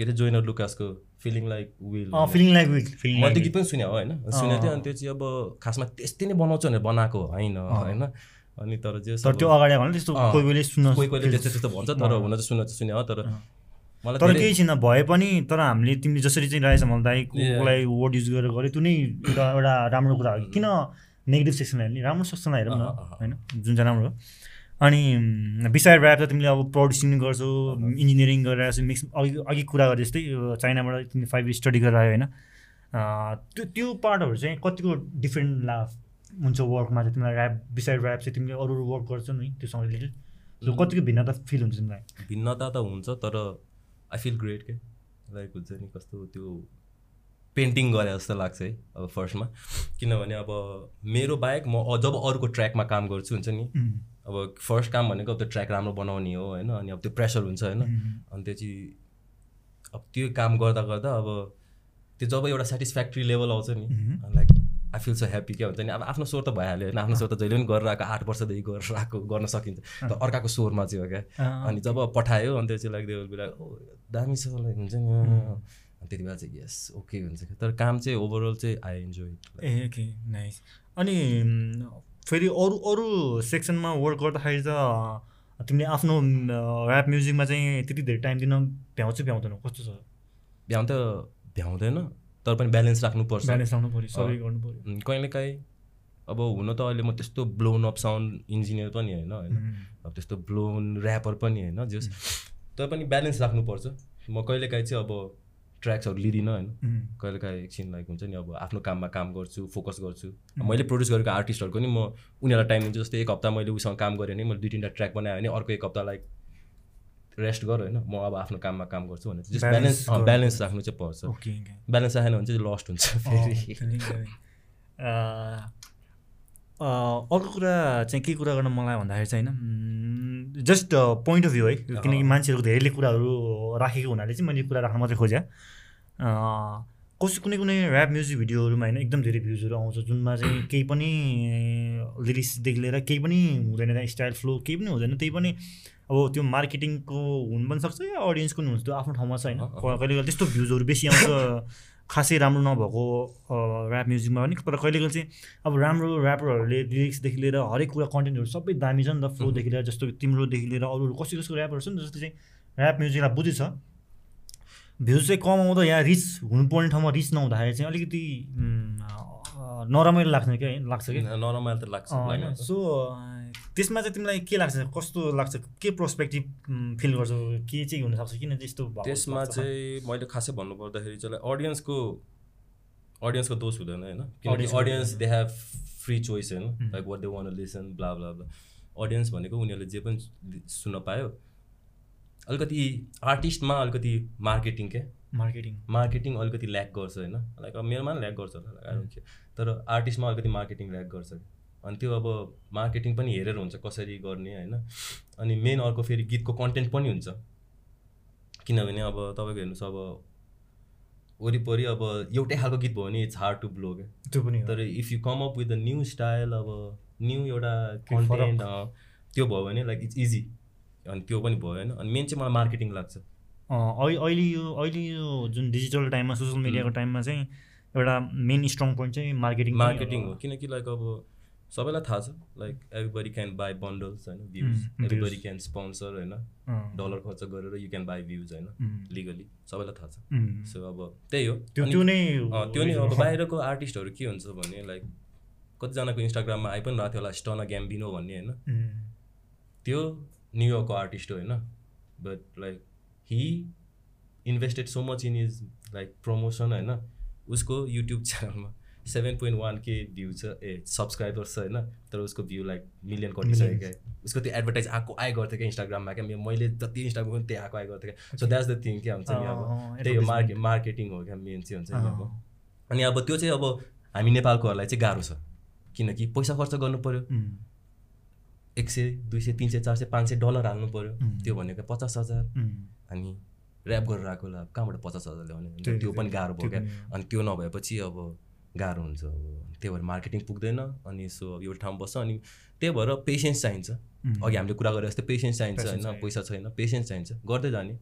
के अरे जोइनर लुकासको feeling like will feeling like feeling मैले त्यो गीत पनि सुने हो होइन? सुनेको थिएँ अनि त्यो चाहिँ अब खासमा त्यस्तै नै बनाउँछ भनेर बनाएको होइन होइन? अनि तर जे तर त्यो अगाडि भने त्यस्तो कोही बेला सुन्न कोही कोहीले त्यस्तो त्यस्तो भन्छ तर हुन चाहिँ सुन्न चाहिँ सुने हो तर मलाई तर केही छैन भए पनि तर हामीले तिमीले जसरी चाहिँ राजेश मल दाईकोलाई वर्ड युज गरेर गर्यो त्यो नै एउटा एउटा राम्रो कुरा हो। किन नेगेटिभ सेक्सनलाई हेर्ने? राम्रो सेक्सनलाई हेरौँ न। होइन? जुन चाहिँ राम्रो हो। अनि बिसाइड ऱ्याप त तिमीले अब प्रड्युसिङ गर्छौ इन्जिनियरिङ गरेर आएको मिक्स अघि अघि कुरा गरे जस्तै चाइनाबाट तिमीले फाइभ स्टडी गरेर आयो होइन। त्यो त्यो पार्टहरू चाहिँ कतिको डिफ्रेन्ट ला हुन्छ वर्कमा चाहिँ तिमीलाई ऱ्याप बिसाइड ऱ्याप चाहिँ तिमीले अरू अरू वर्क गर्छौ नि त्योसँग रिलेटेड त्यो कतिको भिन्नता फिल हुन्छ तिमीलाई? भिन्नता त हुन्छ तर आई फिल ग्रेट के? लाइक हुन्छ नि कस्तो त्यो पेन्टिङ गरे जस्तो लाग्छ है अब फर्स्टमा किनभने अब मेरो बाहेक म जब अरूको ट्र्याकमा काम गर्छु हुन्छ नि उम्, अब फर्स्ट काम भनेको अब त्यो ट्र्याक राम्रो बनाउने हो होइन? अनि अब त्यो प्रेसर हुन्छ होइन? अनि त्यो चाहिँ अब त्यो काम गर्दा गर्दा अब त्यो जब एउटा सेटिस्फ्याक्ट्री लेभल आउँछ नि. Like I feel so happy क्या हुन्छ नि? अब आफ्नो स्वर त भइहाल्यो होइन? आफ्नो स्वर त जहिले पनि गरेर आएको आठ वर्षदेखि गरेर आएको गर्न सकिन्छ। तर अर्काको स्वरमा चाहिँ हो क्या? अनि जब पठायो अनि त्यो चाहिँ लाइक त्यो बेला ओ दामी छ लाइक हुन्छ नि त्यति बेला चाहिँ यस ओके हुन्छ तर काम चाहिँ ओभरअल चाहिँ I enjoy a okay nice अनि फेरि अरू अरू सेक्सनमा वर्क गर्दाखेरि त तिमीले आफ्नो ऱ्याप म्युजिकमा चाहिँ त्यति धेरै टाइम दिन भ्याउँछ भ्याउँदैनौ? कस्तो छ? भ्याउनु त भ्याउँदैन तर पनि ब्यालेन्स राख्नुपर्छ। ब्यालेन्स लाउनु पऱ्यो सबै। गर्नु पऱ्यो कहिलेकाहीँ अब हुन त अहिले म त्यस्तो ब्लोन अप साउन्ड इन्जिनियर पनि होइन होइन? अब त्यस्तो ब्लोन ऱ्यापर पनि होइन जस तर पनि ब्यालेन्स राख्नुपर्छ। म कहिलेकाहीँ चाहिँ अब ट्र्याक्सहरू लिँदिनँ होइन। उम्, कहिलेकाहीँ एकछिन लाइक हुन्छ नि अब आफ्नो काममा काम गर्छु फोकस गर्छु। मैले प्रड्युस गरेको आर्टिस्टहरूको नि म उनीहरूलाई टाइम दिन्छु जस्तै एक हप्ता मैले उसँग काम गरेँ भने मैले दुई तिनवटा ट्र्याक बनाएँ भने अर्को एक हप्ता लाइक रेस्ट गर होइन। म अब आफ्नो काममा काम गर्छु भने जस्ट Balance ब्यालेन्स ब्यालेन्स राख्नु चाहिँ पर्छ। ब्यालेन्स राखेन भने चाहिँ लस्ट हुन्छ फेरि। अर्को कुरा चाहिँ के कुरा गर्न मलाई भन्दाखेरि चाहिँ होइन जस्ट पोइन्ट अफ भ्यू है। किनकि मान्छेहरूको धेरैले कुराहरू राखेको हुनाले चाहिँ मैले कुरा राख्न मात्रै खोजेँ। कसै कुनै कुनै ऱ्याप म्युजिक भिडियोहरूमा होइन एकदम धेरै भ्युजहरू आउँछ जुनमा चाहिँ केही पनि लिरिक्सदेखि लिएर केही पनि हुँदैन त्यहाँ स्टाइल फ्लो केही पनि हुँदैन त्यही पनि अब त्यो मार्केटिङको हुनु पनि सक्छ या अडियन्सको पनि हुन्छ त्यो आफ्नो ठाउँमा छ होइन। कहिले कहिले त्यस्तो भ्युजहरू बेसी आउँछ। खासै राम्रो नभएको ऱ्याप म्युजिकमा पनि तर कहिले कहिले चाहिँ अब राम्रो ऱ्यापरहरूले लिरिक्सदेखि लिएर हरेक कुरा कन्टेन्टहरू सबै दामी छ नि त फ्लोदेखि लिएर जस्तो तिम्रोदेखि लिएर अरू अरू कसै कसैको ऱ्यापहरू छ नि त जस्तो चाहिँ ऱ्याप म्युजिकलाई बुझेछ। भ्युज चाहिँ कम आउँदा या रिच हुनुपर्ने ठाउँमा रिच नहुँदाखेरि चाहिँ अलिकति नरमाइलो लाग्छ क्या लाग्छ कि नरमाइलो त लाग्छ सो त्यसमा चाहिँ तिमीलाई के लाग्छ? कस्तो लाग्छ? के पर्सपेक्टिभ फिल गर्छौ? के चाहिँ हुनसक्छ? किन चाहिँ यस्तो भएको त्यसमा? चाहिँ मैले खासै भन्नुपर्दाखेरि चाहिँ अडियन्सको अडियन्सको दोष हुँदैन होइन? किनकि audience. They have free choice होइन. Like what they want listen blah blah blah audience भनेको उनीहरूले जे पनि सुन्न पायो। अलिकति आर्टिस्टमा अलिकति मार्केटिङ के? मार्केटिङ मार्केटिङ अलिकति ल्याक गर्छ होइन? लाइक मेरोमा पनि ल्याक गर्छ होला. तर आर्टिस्टमा अलिकति मार्केटिङ ल्याक गर्छ। अनि त्यो अब मार्केटिङ पनि हेरेर हुन्छ कसरी गर्ने होइन? अनि मेन अर्को फेरि गीतको कन्टेन्ट पनि हुन्छ। किनभने अब तपाईँको हेर्नुहोस् अब वरिपरि अब एउटै खालको गीत भयो भने इट्स हार्ड टु ब्लो क्या? त्यो पनि। तर if you come up with a new style अब न्यू एउटा। कन्टेन्ट त्यो भयो भने लाइक इट्स इजी अनि त्यो पनि भयो होइन? अनि मेन चाहिँ मलाई मार्केटिङ लाग्छ। अहिले यो अहिले यो जुन डिजिटल टाइममा सोसियल मिडियाको टाइममा चाहिँ एउटा मेन स्ट्रङ पोइन्ट चाहिँ मार्केटिङ मार्केटिङ हो। किनकि लाइक अब सबैलाई थाहा छ। Like everybody can buy bundles होइन views Mm, everybody. Can sponsor होइन डलर खर्च गरेर यु क्यान बाई भ्युज होइन लिगली सबैलाई थाहा छ। सो अब त्यही हो। त्यो नै त्यो नै अब बाहिरको आर्टिस्टहरू के हुन्छ भने लाइक कतिजनाको इन्स्टाग्राममा आइ पनि रहेको थियो होला स्टना ग्याम्बिनो भन्ने होइन। त्यो न्युयोर्कको आर्टिस्ट हो होइन। But like he invested so much in is like promotion होइन उसको युट्युब च्यानलमा seven point one K view छ ए सब्सक्राइबर्स छ होइन? तर उसको भ्यू लाइक मिलियन कटिसक्यो क्या उसको त्यो एडभर्टाइज आएको आए गर्थ्यो क्या इन्स्टाग्राममा क्या? मैले जति इन्स्टाग्राम पनि त्यही आएको आए गर्थ्यो क्या? सो द्याट्स द थिङ क्या हुन्छ नि अब। त्यही हो मार्के. मार्केटिङ हो क्या मेन चाहिँ हुन्छ नि अब। अनि अब त्यो चाहिँ अब हामी नेपालकोहरूलाई चाहिँ गाह्रो छ। किनकि पैसा खर्च गर्नु पऱ्यो एक सय दुई सय तिन सय चार सय पाँच सय डलर हाल्नु पऱ्यो. त्यो भनेको पचास हजार। अनि ऱ्याप गरेर अब कहाँबाट पचास हजार ल्याउने त्यो पनि गाह्रो भयो क्या। अनि त्यो नभएपछि अब गाह्रो हुन्छ अब। त्यही भएर मार्केटिङ पुग्दैन अनि सो अब एउटा ठाउँमा बस्छ अनि त्यही भएर पेसेन्स चाहिन्छ। अघि हामीले कुरा गरे जस्तै पेसेन्स चाहिन्छ होइन। पैसा छैन पेसेन्स चाहिन्छ। गर्दै जाने।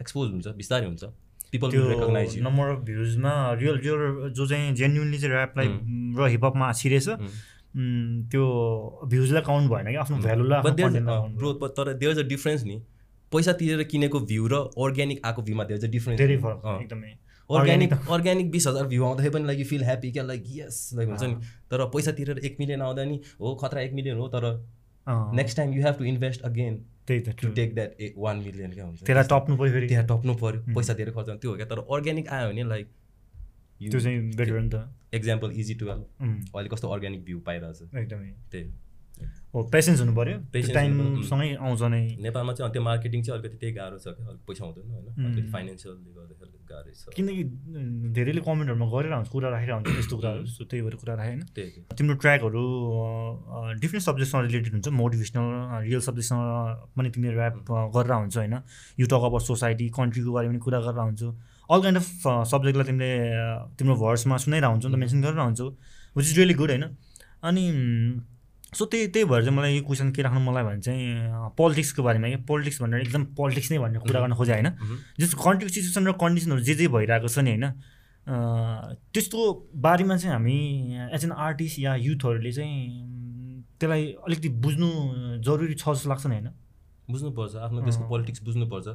एक्सपोज हुन्छ बिस्तारै हुन्छ। पिपल रेकगनाइज नम्बर अफ भ्युजमा रियल रियल जो चाहिँ जेन्युनली चाहिँ ऱ्यापलाई र हिपहपमा छिरेछ त्यो भ्युजलाई काउन्ट भएन कि आफ्नो भ्यालुलाई तर देयर इज अ डिफरेन्स नि। पैसा तिरेर किनेको भ्यू र अर्ग्यानिक आएको भ्यूमा देयर इज अ। डिफरेन्स एकदमै। अर्ग्यानिक अर्ग्यानिक बिस हजार भ्यू आउँदाखेरि पनि लाइक यु फिल ह्याप्पी क्या लाइक यस लाइक हुन्छ नि। तर पैसा तिरेर एक मिलियन आउँदा नि हो खतरा एक मिलियन हो तर next time you have to invest again त्यही त to. Take that a one million क्या हुन्छ। त्यसलाई टप्नु पऱ्यो फेरि। त्यहाँ टप्नु पऱ्यो पैसा धेरै खर्च। त्यो हो क्या तर अर्ग्यानिक आयो भने लाइक त्यो चाहिँ बेटर नि त। एक्जाम्पल इजी टुवेल्भ अहिले कस्तो अर्ग्यानिक भ्यू पाइरहेछ। एकदमै। त्यही हो पेसेन्स हुनु पऱ्यो टाइमसँगै आउँछ नै नेपालमा चाहिँ त्यो मार्केटिङ चाहिँ अलिकति त्यही गाह्रो छ क्या। पैसा हुँदैन होइन. अलिकति फाइनेन्सियलले गर्दाखेरि गाह्रै छ। किनकि धेरैले कमेन्टहरूमा गरिरहेको हुन्छ कुरा राखिरहेको हुन्छ यस्तो कुराहरू सो त्यही भएर कुरा राखेँ होइन तिम्रो ट्र्याकहरू डिफ्रेन्ट सब्जेक्टसँग रिलेटेड हुन्छ। मोटिभेसनल रियल सब्जेक्टसँग पनि तिमीले ऱ्याप गरेर हुन्छ होइन। यु टक अबाउट सोसाइटी कन्ट्रीको बारेमा पनि कुरा गरेर हुन्छौ अल काइन्ड अफ सब्जेक्टलाई तिमीले तिम्रो भर्समा सुनाइरह हुन्छौ नि त मेन्सन गरेर हुन्छौ विच इज रियली गुड होइन। अनि सो त्यही त्यही भएर चाहिँ मलाई यो क्वेसन के राख्नु मलाई भने चाहिँ पोलिटिक्सको बारेमा क्या। पोलिटिक्स भनेर एकदम पोलिटिक्स नै भन्ने कुरा गर्न खोजेँ होइन। जस्तो कन्ट्रीको सिचुएसन र कन्डिसनहरू जे जे भइरहेको छ नि होइन? त्यस्तो बारेमा चाहिँ हामी एज एन आर्टिस्ट या युथहरूले चाहिँ त्यसलाई अलिकति बुझ्नु जरुरी छ जस्तो लाग्छ नि होइन? बुझ्नुपर्छ आफ्नो देशको पोलिटिक्स बुझ्नुपर्छ।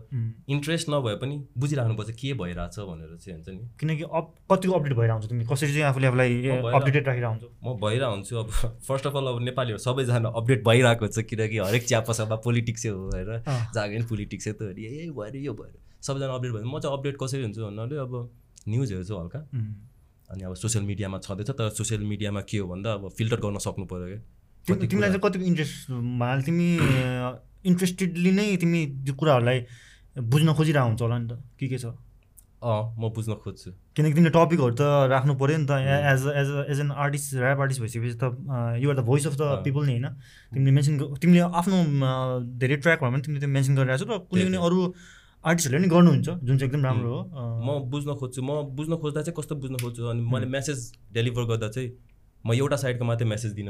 इन्ट्रेस्ट नभए पनि बुझिराख्नुपर्छ के भइरहेछ भनेर चाहिँ हुन्छ नि। किनकि अब कतिको अपडेट भइरहेको हुन्छ तिमी? कसरी चाहिँ आफूले आफूलाई भइरहेको- अपडेटेड राखिरहेको हुन्छौ म भइरहेको हुन्छु अब। फर्स्ट अफ अल अब नेपालीहरू सबैजना अपडेट भइरहेको छ किनकि हरेक च्यापासम्म पोलिटिक्सै हो अँ। जहाँ पनि पोलिटिक्सै त अरे यही भएर यो भएर सबैजना अपडेट भयो म चाहिँ अपडेट कसरी हुन्छु भन्नाले अब न्युज हेर्छु हल्का। अनि अब सोसियल मिडियामा छँदैछ तर सोसियल मिडियामा के हो भन्दा अब फिल्टर गर्न सक्नु पऱ्यो क्या। तिमीलाई चाहिँ कतिको इन्ट्रेस्ट तिमी इन्ट्रेस्टेडली नै तिमी त्यो कुराहरूलाई बुझ्न खोजिरहेको हुन्छ होला नि त। के के छ? अँ म बुझ्न खोज्छु। किनकि तिमीले टपिकहरू त राख्नु पऱ्यो नि त। As as as an artist rap artist भइसकेपछि त you're the voice of the. People नि होइन। तिमीले मेन्सन तिमीले आफ्नो धेरै ट्र्याकहरूमा पनि तिमीले त्यो मेन्सन गरिरहेको छौ र कुनै कुनै अरू आर्टिस्टहरूले पनि गर्नुहुन्छ जुन चाहिँ एकदम राम्रो हो। म बुझ्न खोज्छु। म बुझ्न खोज्दा चाहिँ कस्तो बुझ्न खोज्छु अनि मैले मेसेज डेलिभर गर्दा चाहिँ म एउटा साइडको मात्रै मेसेज दिन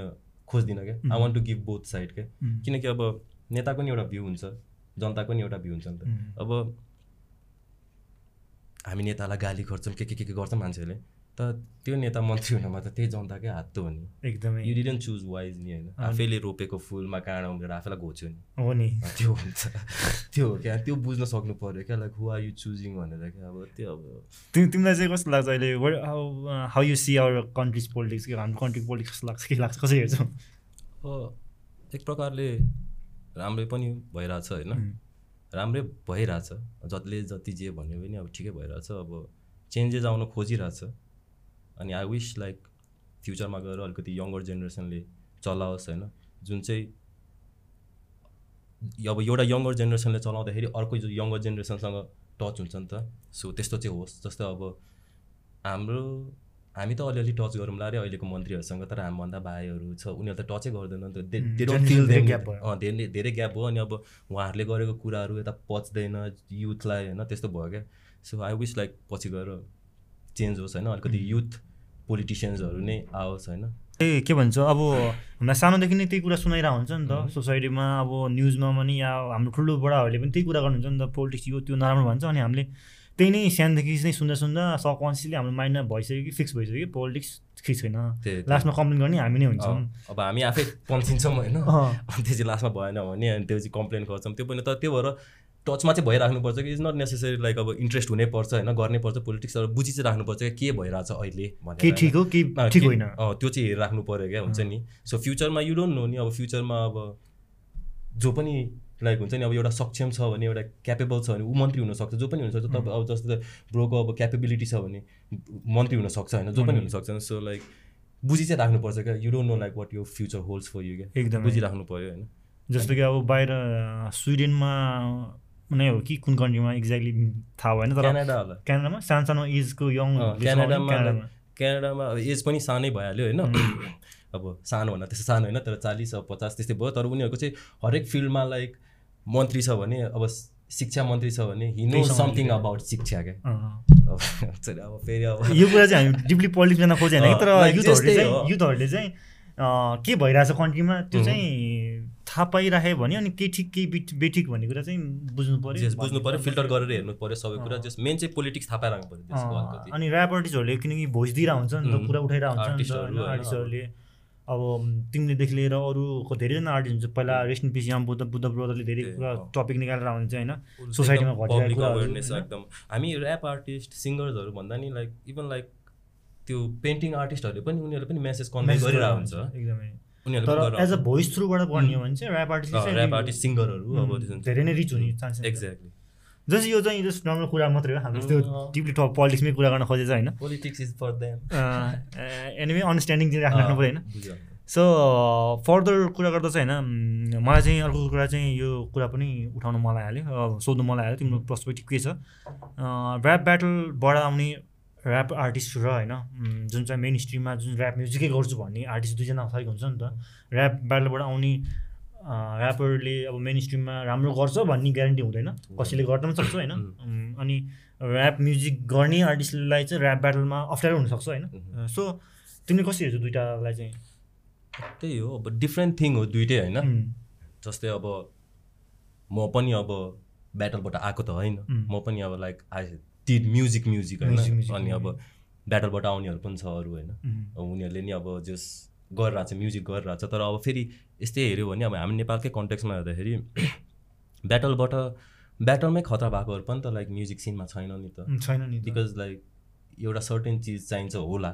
खोज्दिनँ क्या। I want to give both side क्या किनकि अब नेताको नि एउटा भ्यू हुन्छ जनताको नि एउटा भ्यू हुन्छ नि त। अब हामी नेतालाई गाली गर्छौँ के के के के गर्छ मान्छेहरूले त त्यो नेता मन्त्री हुनमा त त्यही जनताकै हात त हो नि। एकदमै। यु डिडन्ट चुज वाइज नि होइन आफैले रोपेको फुलमा काँडा उम्रेर आफैलाई घोच्यो नि। हो नि। त्यो हुन्छ। त्यो हो क्या। त्यो बुझ्न सक्नु पऱ्यो क्या। Like who are you choosing भनेर क्या। अब त्यो अब तिमी तिमीलाई चाहिँ कस्तो लाग्छ अहिले? How you see our countries politics हाम्रो कन्ट्रीको पोलिटिक्स कस्तो लाग्छ? के लाग्छ? कसरी हेर्छौ? अब एक प्रकारले राम्रै पनि भइरहेछ होइन? राम्रै भइरहेछ। जतिले जति जे भन्यो पनि अब ठिकै भइरहेछ। अब चेन्जेस आउन खोजिरहेछ। अनि आई विस लाइक फ्युचरमा गएर अलिकति यङ्गर जेनेरेसनले चलाओस् होइन? जुन चाहिँ अब एउटा यङ्गर जेनेरेसनले चलाउँदाखेरि अर्को यङ्गर जेनेरेसनसँग टच हुन्छ नि त। सो त्यस्तो चाहिँ होस्। जस्तै अब हाम्रो हामी त अलिअलि टच गरौँला अरे अहिलेको मन्त्रीहरूसँग तर हामीभन्दा भाइहरू छ उनीहरूले त टचै गर्दैन नि धेरै धेरै ग्याप भयो अनि अब उहाँहरूले गरेको कुराहरू यता पच्दैन युथलाई होइन त्यस्तो भयो क्या। सो आई विस लाइक पछि गएर चेन्ज होस् होइन अलिकति युथ पोलिटिसियन्सहरू नै आओस् होइन। त्यही के भन्छ अब हामीलाई सानोदेखि नै त्यही कुरा सुनाइरहेको हुन्छ नि त। सोसाइटीमा अब न्युजमा पनि या हाम्रो ठुलो बडाहरूले पनि त्यही कुरा गर्नुहुन्छ नि त। पोलिटिक्स यो त्यो नराम्रो भन्छ अनि हामीले त्यही नै सानोदेखि नै सुन्दा सुन्दा सबकन्सियसली हाम्रो माइन्डमा भइसक्यो कि फिक्स भइसक्यो कि पोलिटिक्स ठिक छैन लास्टमा कम्प्लेन गर्ने हामी नै हुन्छौँ। अब हामी आफै पन्चिन्छौँ होइन। अनि त्यो चाहिँ लास्टमा भएन भने अनि त्यो चाहिँ कम्प्लेन गर्छौँ। त्यो पनि त त्यो भएर टचमा चाहिँ भइराख्नुपर्छ कि इज नट नेसेसरी लाइक अब इन्ट्रेस्ट हुनैपर्छ होइन गर्नैपर्छ पोलिटिक्स तर बुझी चाहिँ राख्नुपर्छ कि के भइरहेछ अहिले भनेर के। ठिक हो कि ठिक होइन। त्यो चाहिँ हेरिराख्नु पऱ्यो क्या हुन्छ नि। सो फ्युचरमा यु डोन्ट नो नि अब फ्युचरमा अब जो पनि लाइक हुन्छ नि अब एउटा सक्षम छ भने एउटा क्यापेबल छ भने ऊ मन्त्री हुनसक्छ जो पनि हुनसक्छ तपाईँ अब जस्तो ब्रोको अब क्यापेबिलिटी छ भने मन्त्री हुनसक्छ होइन जो पनि हुनसक्छ सो लाइक बुझी चाहिँ राख्नुपर्छ क्या। You don't know like what यो फ्युचर होल्ड्स फर यु क्या। एकदमै। बुझिराख्नु पऱ्यो होइन। जस्तो कि अब बाहिर स्विडेनमा नै हो कि कुन कन्ट्रीमा एक्ज्याक्टली थाहा भएन तर क्यानाडा होला। क्यानाडामा सानो सानो एजको यङ क्यानाडामा क्यानाडामा। अब एज पनि सानै भइहाल्यो होइन। अब सानो भन्दा त्यस्तो सानो होइन तर चालिस अब पचास त्यस्तै भयो। तर उनीहरूको चाहिँ हरेक फिल्डमा लाइक मन्त्री छ भने अब शिक्षा मन्त्री छ भने हि नो समथिङ। अबाउट शिक्षा क्या। अब फेरि अब यो कुरा चाहिँ हामी डिपली पोलिटिक्स जान खोजेन कि तर युथहरूले चाहिँ। युथहरूले चाहिँ के भइरहेछ कन्ट्रीमा त्यो चाहिँ थाहा पाइराख्यो भने अनि के ठिक के बिट बेठिक भन्ने कुरा चाहिँ बुझ्नु पऱ्यो बुझ्नु पऱ्यो फिल्टर गरेर हेर्नु पऱ्यो सबै कुरा। जस मेन चाहिँ पोलिटिक्स थाहा पाइराख्नु पऱ्यो अनि ऱ्याप आर्टिस्टहरूले किनकि भोइस दिइरहेको हुन्छ नि त उम्, कुरा उठाइरहेको हुन्छ आर्टिस्टहरूले अब तिमीलेदेखि लिएर अरूको धेरैजना आर्टिस्ट हुन्छ। पहिला रेस्ट इन पिस यहाँ बुद्ध बुद्ध ब्रदरले धेरै कुरा। टपिक निकालेर हुन्छ होइन। सोसाइटीमा घटिरहेको? एकदम। हामी ऱ्याप आर्टिस्ट सिङ्गर्सहरू भन्दा नि लाइक इभन लाइक त्यो पेन्टिङ आर्टिस्टहरूले पनि उनीहरूले पनि मेसेज कन्भे गरिरहेको हुन्छ, एकदमै। तर एज अ भोइस थ्रुबाट गर्ने हो भने चाहिँ ऱ्याप आर्टिस्ट ऱ्याप आर्टिस्ट सिङ्गरहरू अब उम्, धेरै नै रिच हुने चान्सेस एक्ज्याक्टली जस यो चाहिँ जस्ट नर्मल कुरा मात्रै हो हामीले त्यो। डिपली टप पोलिटिक्समै कुरा गर्न खोजेछ होइन politics is for them anyway understanding चाहिँ राख्नु पऱ्यो होइन। सो फर्दर कुरा गर्दा चाहिँ होइन मलाई चाहिँ अर्को कुरा चाहिँ यो कुरा पनि उठाउन मलाई हाल्यो सोध्नु मलाई हाल्यो तिम्रो पर्सपेक्टिभ के छ? ऱ्याप ब्याटलबाट आउने ऱ्याप आर्टिस्ट र होइन जुन चाहिँ मेन स्ट्रिममा जुन ऱ्याप म्युजिकै गर्छु भन्ने आर्टिस्ट दुईजना फरक हुन्छ नि त ऱ्याप ब्याटलबाट आउने ऱ्यापरले अब मेन स्ट्रिममा राम्रो गर्छ भन्ने ग्यारेन्टी हुँदैन। कसैले गर्दा पनि सक्छ होइन। अनि ऱ्याप म्युजिक गर्ने आर्टिस्टलाई चाहिँ ऱ्याप ब्याटलमा अप्ठ्यारो हुनसक्छ होइन. सो तिमीले कसरी हेर्छौ दुइटालाई चाहिँ? त्यही हो अब डिफ्रेन्ट थिङ हो दुइटै होइन। जस्तै अब म पनि अब ब्याटलबाट आएको त होइन. म पनि अब like I did music music होइन। अनि अब. ब्याटलबाट आउनेहरू पनि छ अरू होइन। उनीहरूले नि अब जस गरिरहेको छ म्युजिक गरिरहेको छ तर अब फेरि यस्तै हेऱ्यो भने अब हामी नेपालकै कन्टेक्समा हेर्दाखेरि ब्याटलबाट ब्याटलमै खतरा भएकोहरू पनि त लाइक म्युजिक सिनमा छैन नि त छैन नि। बिकज लाइक एउटा सर्टेन चिज चाहिन्छ होला.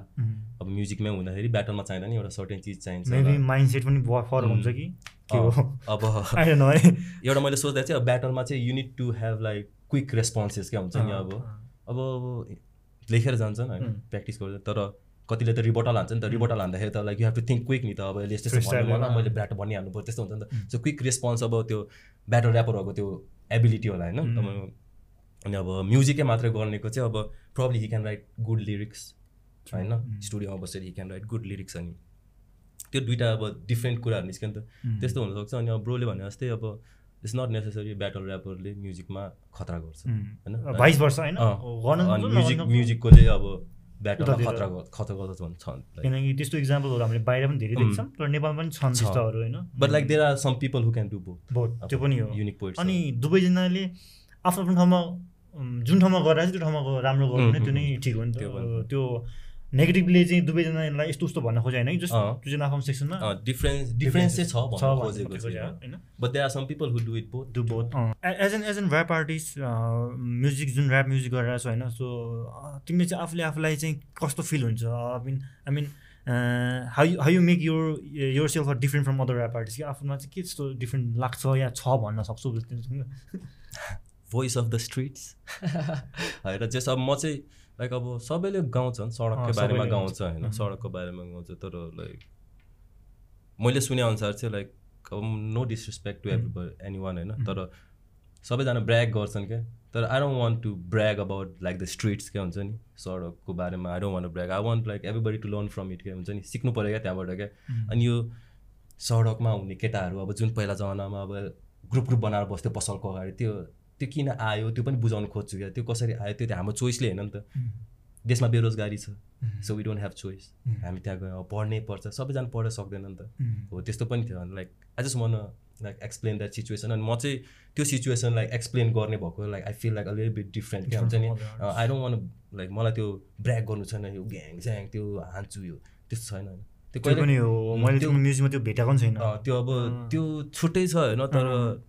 अब म्युजिकमै हुँदाखेरि ब्याटलमा चाहिँदैन नि एउटा सर्टेन चिज चाहिन्छ मेबी होला। माइन्ड सेट पनि फरक हुन्छ कि अब एउटा मैले सोच्दा चाहिँ अब ब्याटलमा चाहिँ you need to have like quick responses क्या हुन्छ नि अब अब लेखेर जान्छन् होइन. प्र्याक्टिस गर्दा तर कतिले त रिबोटल हान्छ नि त। रिबोटल हान्दाखेरि त like you have to think quick नि त। अब यसले यस्तो भन्नु। मैले ब्याट भनिहाल्नु पऱ्यो त्यस्तो हुन्छ नि त। सो क्विक रेस्पोन्स अब त्यो ब्याटल ऱ्यापरहरूको त्यो एबिलिटी होला होइन। अनि अब म्युजिकै मात्रै गर्नेको चाहिँ अब probably he can write good lyrics होइन. स्टुडियोमा बसेर he can write good lyrics अनि। त्यो दुइटा अब डिफ्रेन्ट कुराहरू निस्क्यो नि त. त्यस्तो हुनसक्छ अनि अब ब्रोले भने जस्तै अब इट्स नट नेसेसरी ब्याटल ऱ्यापरले म्युजिकमा खतरा गर्छ. होइन? म्युजिक म्युजिककोले अब ब्याटलमा। खतरा खतरा like- किनकि त्यस्तो इक्जाम्पलहरू हामीले बाहिर पनि धेरै. देख्छौँ तर नेपालमा पनि छन्। त्यस्तोहरू होइन but like there are some people who can do both त्यो पनि हो युनिक पोइन्ट अनि दुवैजनाले आफ्नो आफ्नो ठाउँमा उम्, जुन ठाउँमा गरेर त्यो ठाउँमा राम्रो गर्नु नै त्यो नै ठिक हो नि त त्यो त्यो नेगेटिभले चाहिँ दुवैजनालाई यस्तो उस्तो भन्न खोजे होइन कि जस्ट। दुईजना आफ्नो सेक्सनमा डिफ्रेन्स डिफ्रेन्स चाहिँ छ खोजेको होइन? But there are some people who do it both do both as an as an rap artist music जुन ऱ्याप म्युजिक गरिरहेको छ होइन? सो तिमीले चाहिँ आफूले आफूलाई चाहिँ कस्तो फिल हुन्छ? I mean I mean how how you make your yourself are different from other rap artist कि आफूमा चाहिँ के त्यस्तो डिफ्रेन्ट लाग्छ या छ भन्न सक्छु? भोइस अफ द स्ट्रिट्स होइन जस अब म चाहिँ लाइक अब सबैले गाउँछन् सडकको बारेमा गाउँछ। होइन. सडकको बारेमा गाउँछ तर लाइक मैले सुनेअनुसार चाहिँ लाइक अब no disrespect to every anyone होइन. तर सबैजना ब्र्याग गर्छन् क्या। तर I don't want to brag about like the streets क्या हुन्छ नि? सडकको बारेमा I don't want brag I want like everybody to learn from it क्या हुन्छ नि? सिक्नु पऱ्यो क्या त्यहाँबाट क्या? अनि यो सडकमा हुने केटाहरू अब जुन पहिला जमानामा अब ग्रुप ग्रुप बनाएर बस्थ्यो पसलको अगाडि त्यो त्यो किन आयो त्यो पनि बुझाउनु खोज्छु क्या। त्यो कसरी आयो त्यो त हाम्रो चोइसले होइन नि त। देशमा बेरोजगारी छ। So we don't have choice. हामी त्यहाँ गयो पढ्नै पर्छ। सबैजना पढ्न सक्दैन नि त। हो त्यस्तो पनि थियो। Like I just man like explain that situation अनि म चाहिँ त्यो सिचुएसनलाई एक्सप्लेन गर्ने भएको लाइक आई फिल लाइक अलिक बिट डिफ्रेन्ट क्या। हुन्छ नि? आई डोन्ट वान लाइक मलाई त्यो ब्र्याक गर्नु छैन। यो ग्याङ स्याङ त्यो हान्छु यो। त्यस्तो छैन। होइन त्यो त्यो पनि हो। मैले त्यो- म्युजिकमा त्यो भेटाएको पनि छैन। त्यो अब। त्यो छुट्टै छ होइन? तर।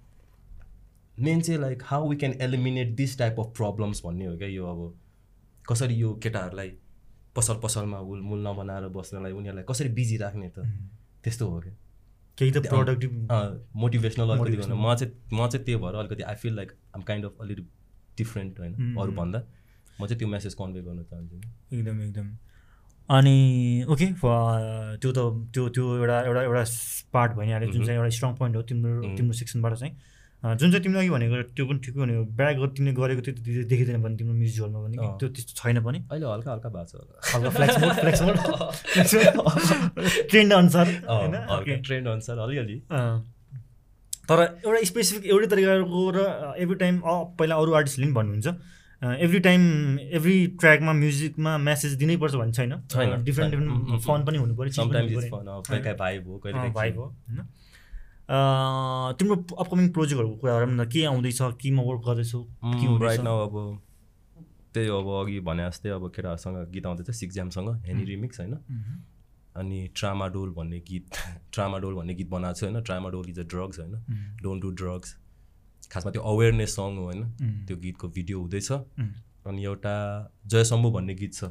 मेन चाहिँ like how we can eliminate this type of problems भन्ने हो क्या यो अब कसरी यो केटाहरूलाई पसल पसलमा हुल मुल नबनाएर बस्नलाई उनीहरूलाई कसरी बिजी राख्ने त त्यस्तो हो क्या केही त प्रोडक्टिभ मोटिभेसनल अलिकति. गर्नु म चाहिँ म चाहिँ त्यही भएर अलिकति I feel like I'm kind of अलिक डिफ्रेन्ट होइन. अरूभन्दा म चाहिँ त्यो मेसेज कन्भे गर्न चाहन्छु एकदम एकदम अनि ओके त्यो त त्यो त्यो एउटा एउटा एउटा पार्ट भइहाल्यो जुन। चाहिँ एउटा स्ट्रङ पोइन्ट हो तिम्रो. तिम्रो सेक्सनबाट चाहिँ जुन चाहिँ तिमीले अघि भनेको त्यो पनि ठिकै भनेको ब्याग तिमीले गरेको त्यो देखिँदैन भने तिम्रो म्युजिकहरूमा पनि कि अँ। त्यो त्यस्तो छैन पनि। अहिले हल्का हल्का भएको छ होला। हल्का ट्रेन्ड अनुसार होइन. ट्रेन्ड अनुसार अलिअलि। तर एउटा स्पेसिफिक एउटै तरिकाको र एभ्री टाइम पहिला अरू आर्टिस्टले पनि भन्नुहुन्छ एभ्री टाइम एभ्री ट्र्याकमा म्युजिकमा मेसेज दिनैपर्छ भन्ने छैन। डिफ्रेन्ट डिफ्रेन्ट फन पनि हुनु पऱ्यो पनि हुनु हो हो होइन? तिम्रो अपकमिङ प्रोजेक्टहरूको कुराहरू पनि के आउँदैछ केमा वर्क गर्दैछौ के राइट नाउ अब त्यही अब अघि भने जस्तै अब केटाहरूसँग गीत आउँदैछ सिक्जामसँग हेनी रिमिक्स होइन। अनि ट्रामाडोल भन्ने गीत ट्रामाडोल भन्ने गीत बनाएको छ होइन ट्रामाडोल इज अ ड्रग्स होइन। डोन्ट डु ड्रग्स खासमा त्यो अवेरनेस सङ हो होइन। त्यो गीतको भिडियो हुँदैछ। अनि एउटा जय शम्भु भन्ने गीत छ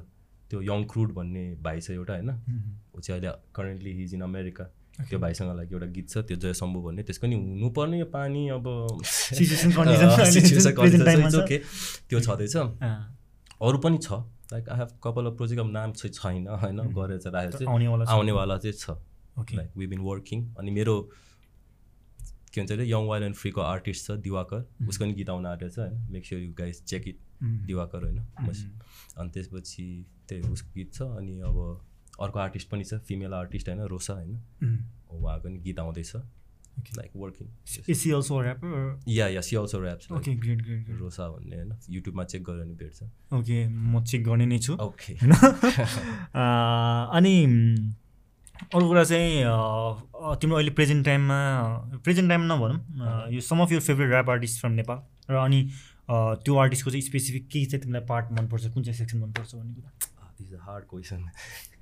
त्यो यङ क्रुड भन्ने भाइ छ एउटा होइन। ऊ चाहिँ अहिले करेन्टली हिज इन अमेरिका त्यो भाइसँग लागि एउटा गीत छ त्यो जय शम्भु भन्ने। त्यसको नि हुनुपर्ने यो पानी अब okay. त्यो छँदैछ। अरू पनि छ। Like I have couple of project अब नाम चाहिँ छैन होइन? गरेर चाहिँ राखेको चाहिँ आउनेवाला चाहिँ छ। Okay like we been working अनि मेरो के भन्छ अरे यङ वाइल्ड एन्ड फ्रीको आर्टिस्ट छ दिवाकर। उसको नि गीत आउन आँटेको छ होइन? Make sure you guys check it. Diwakar होइन? अनि त्यसपछि त्यही उसको गीत छ। अनि अब अर्को आर्टिस्ट पनि छ फिमेल आर्टिस्ट होइन रोसा होइन। उहाँको नि गीत आउँदैछ. Like working yeah yeah see also raps Okay, great, great, great. Rosa भन्ने होइन। युट्युबमा चेक गरेर नि भेट्छ। ओके म चेक गर्ने नै छु। ओके होइन अनि अर्को कुरा चाहिँ तिम्रो अहिले प्रेजेन्ट टाइममा प्रेजेन्ट टाइम नभनौँ यो some of your favourite rap artist from Nepal र अनि त्यो आर्टिस्टको चाहिँ स्पेसिफिक केही चाहिँ तिमीलाई पार्ट मनपर्छ कुन चाहिँ सेक्सन मनपर्छ भन्ने कुरा। दिस अ हार्ड क्वेसन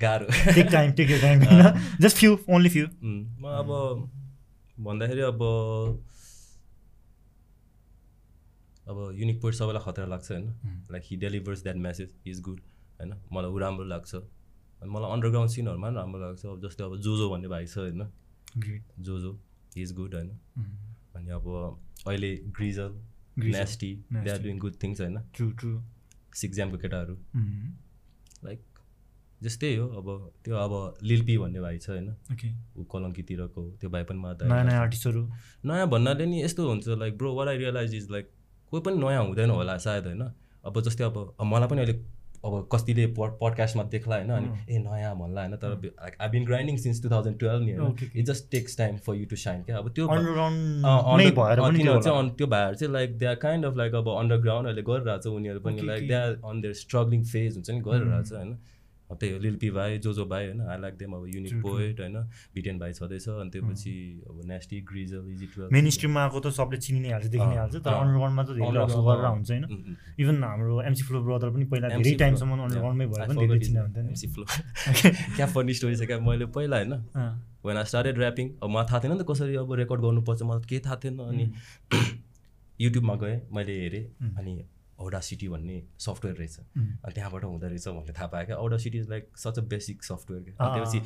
गाह्रो टेक टाइम टेक टाइम होइन जस्ट फ्यु ओन्ली फ्यु म अब भन्दाखेरि अब अब युनिक पोइन्ट सबैलाई खतरा लाग्छ होइन? Like he delivers that message is good होइन? मलाई ऊ राम्रो लाग्छ। अनि मलाई अन्डरग्राउन्ड सिनहरूमा पनि राम्रो लाग्छ। अब जस्तै अब जोजो भन्ने भाइ छ होइन? जोजो इज गुड होइन? अनि अब अहिले Grizzle Nasty they are. Doing good things होइन? सिक्जामको केटाहरू। लाइक जस्तै हो अब त्यो अब लिल्पी भन्ने भाइ छ होइन। ऊ कलङ्कीतिरको त्यो भाइ पनि मलाई नयाँ। आर्टिस्टहरू नयाँ भन्नाले नि यस्तो हुन्छ like bro what I realize is like कोही पनि नयाँ हुँदैन होला सायद होइन। अब जस्तै अब मलाई पनि अहिले अब कतिले पड पडकास्टमा देख्ला होइन अनि ए नयाँ भन्ला होइन तर like I been grinding since two thousand twelve नि होइन. It just takes time for you to shine क्या? अब त्यो। चाहिँ त्यो भाइहरू चाहिँ like they are kind of like अब अन्डरग्राउन्ड अहिले गरिरहेको छ उनीहरू पनि like. They are on their struggling phase हुन्छ नि गरिरहेको छ होइन। त्यही हो लिल्पी भाइ जोजो भाइ होइन आई लाइक देम अब युनिक. पोएट होइन बिटेन भाइ छँदैछ अनि त्यसपछि अब Nasty Grizzle easy twelve main स्ट्रिममा आएको त सबले चिनि नै हाल्छ देखि नै हाल्छ तर। अन्डरग्राउन्डमा त धेरै हसल गरेर। हुन्छ होइन. इभन हाम्रो एमसी फ्लो ब्रदर पनि पहिला धेरै टाइमसम्म. अन्डरग्राउन्डमै I पनि धेरै चिना हुन्थ्यो MC Flow. क्या फनी स्टोरी छ क्या मैले पहिला होइन वेन आई स्टार्टेड ऱ्यापिङ अब मलाई थाहा थिएन नि त कसरी अब रेकर्ड गर्नुपर्छ मलाई केही थाहा थिएन अनि युट्युबमा गएँ मैले हेरेँ. अनि औडा सिटी भन्ने सफ्टवेयर रहेछ. अनि त्यहाँबाट हुँदो रहेछ भन्ने थाहा पाएँ क्या Audacity is like such a basic software क्या त्यसपछि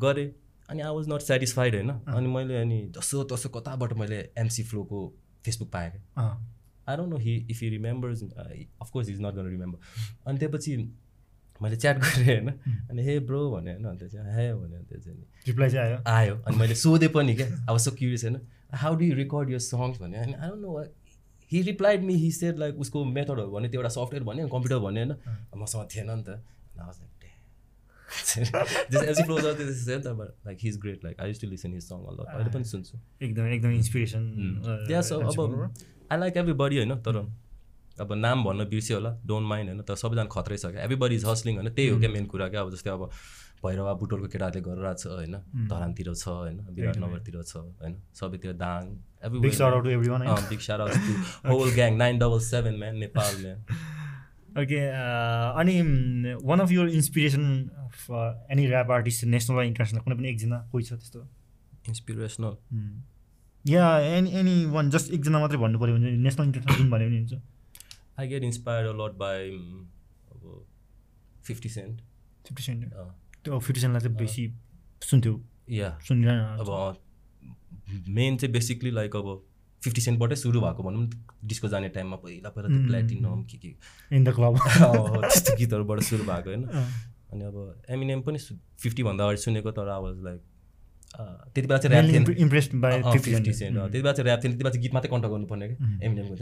गरेँ। अनि आई वाज नट सेटिस्फाइड होइन? अनि मैले अनि जसो तसो कताबाट मैले एमसी फ्लोको फेसबुक पाएँ क्या I don't know he if he remembers of course is not gonna remember अनि त्यसपछि मैले च्याट गरेँ होइन? अनि हे ब्रो भने होइन? अन्त चाहिँ हे भने अन्त चाहिँ रिप्लाई चाहिँ आयो। आयो। अनि मैले सोधेँ पनि क्या। अब सो क्युरियस होइन? How do you record your songs भने अनि I don't know he replied me he said like उसको मेथडहरू भन्यो त्यो एउटा सफ्टवेयर भन्यो कम्प्युटर भन्यो होइन? मसँग थिएन नि त। एजी फ्लो नि त like he is great like I use to listen his song अहिले पनि सुन्छु। एकदम एकदम इन्सपिरेसन त्यहाँ छ अब आई लाइक एभ्री बडी होइन? तर अब नाम भन्न बिर्स्यो होला। डोन्ट माइन्ड होइन? तर सबैजना खत्रै छ क्या। एभ्री बडी इज हस्लिङ होइन? त्यही हो क्या मेन कुरा क्या। अब जस्तै अब भैरवा बुटोलको केटाहरूले गरिरहेको छ होइन? धरानतिर छ होइन? विराटनगरतिर छ होइन? सबैतिर Dang. Whole gang nine double seven man okay अनि one of your inspiration any rap artist national वा इन्टरनेसनल कुनै पनि एकजना कोही छ त्यस्तो? इन्सपिरेसनल या एनी एनी वान जस्ट एकजना मात्रै भन्नु पऱ्यो भने नेसनल इन्टरनेसनल जुन भन्यो भने हुन्छ। I get inspired a lot by अब fifty cent fifty cent fifty fifty सेन्टलाई चाहिँ बेसी सुन्थ्यो। या। सुनिरहनु अब मेन चाहिँ बेसिकली लाइक अब फिफ्टी सेन्टबाटै सुरु भएको भनौँ न डिस्को जाने टाइममा पहिला पहिला त्यो प्लेटिनम के के। इन द क्लब अब त्यस्तो गीतहरूबाट सुरु भएको होइन। अनि अब एमिनेम पनि फिफ्टीभन्दा अगाडि सुनेको तर वाज लाइक त्यति बेला चाहिँ ऱ्याप थिएन impressed by fifty fifty cent cent त्यति बेला चाहिँ ऱ्याप थिएन त्यति बेला चाहिँ गीत मात्रै कन्ट्रोल गर्नुपर्ने क्या एमिनेमको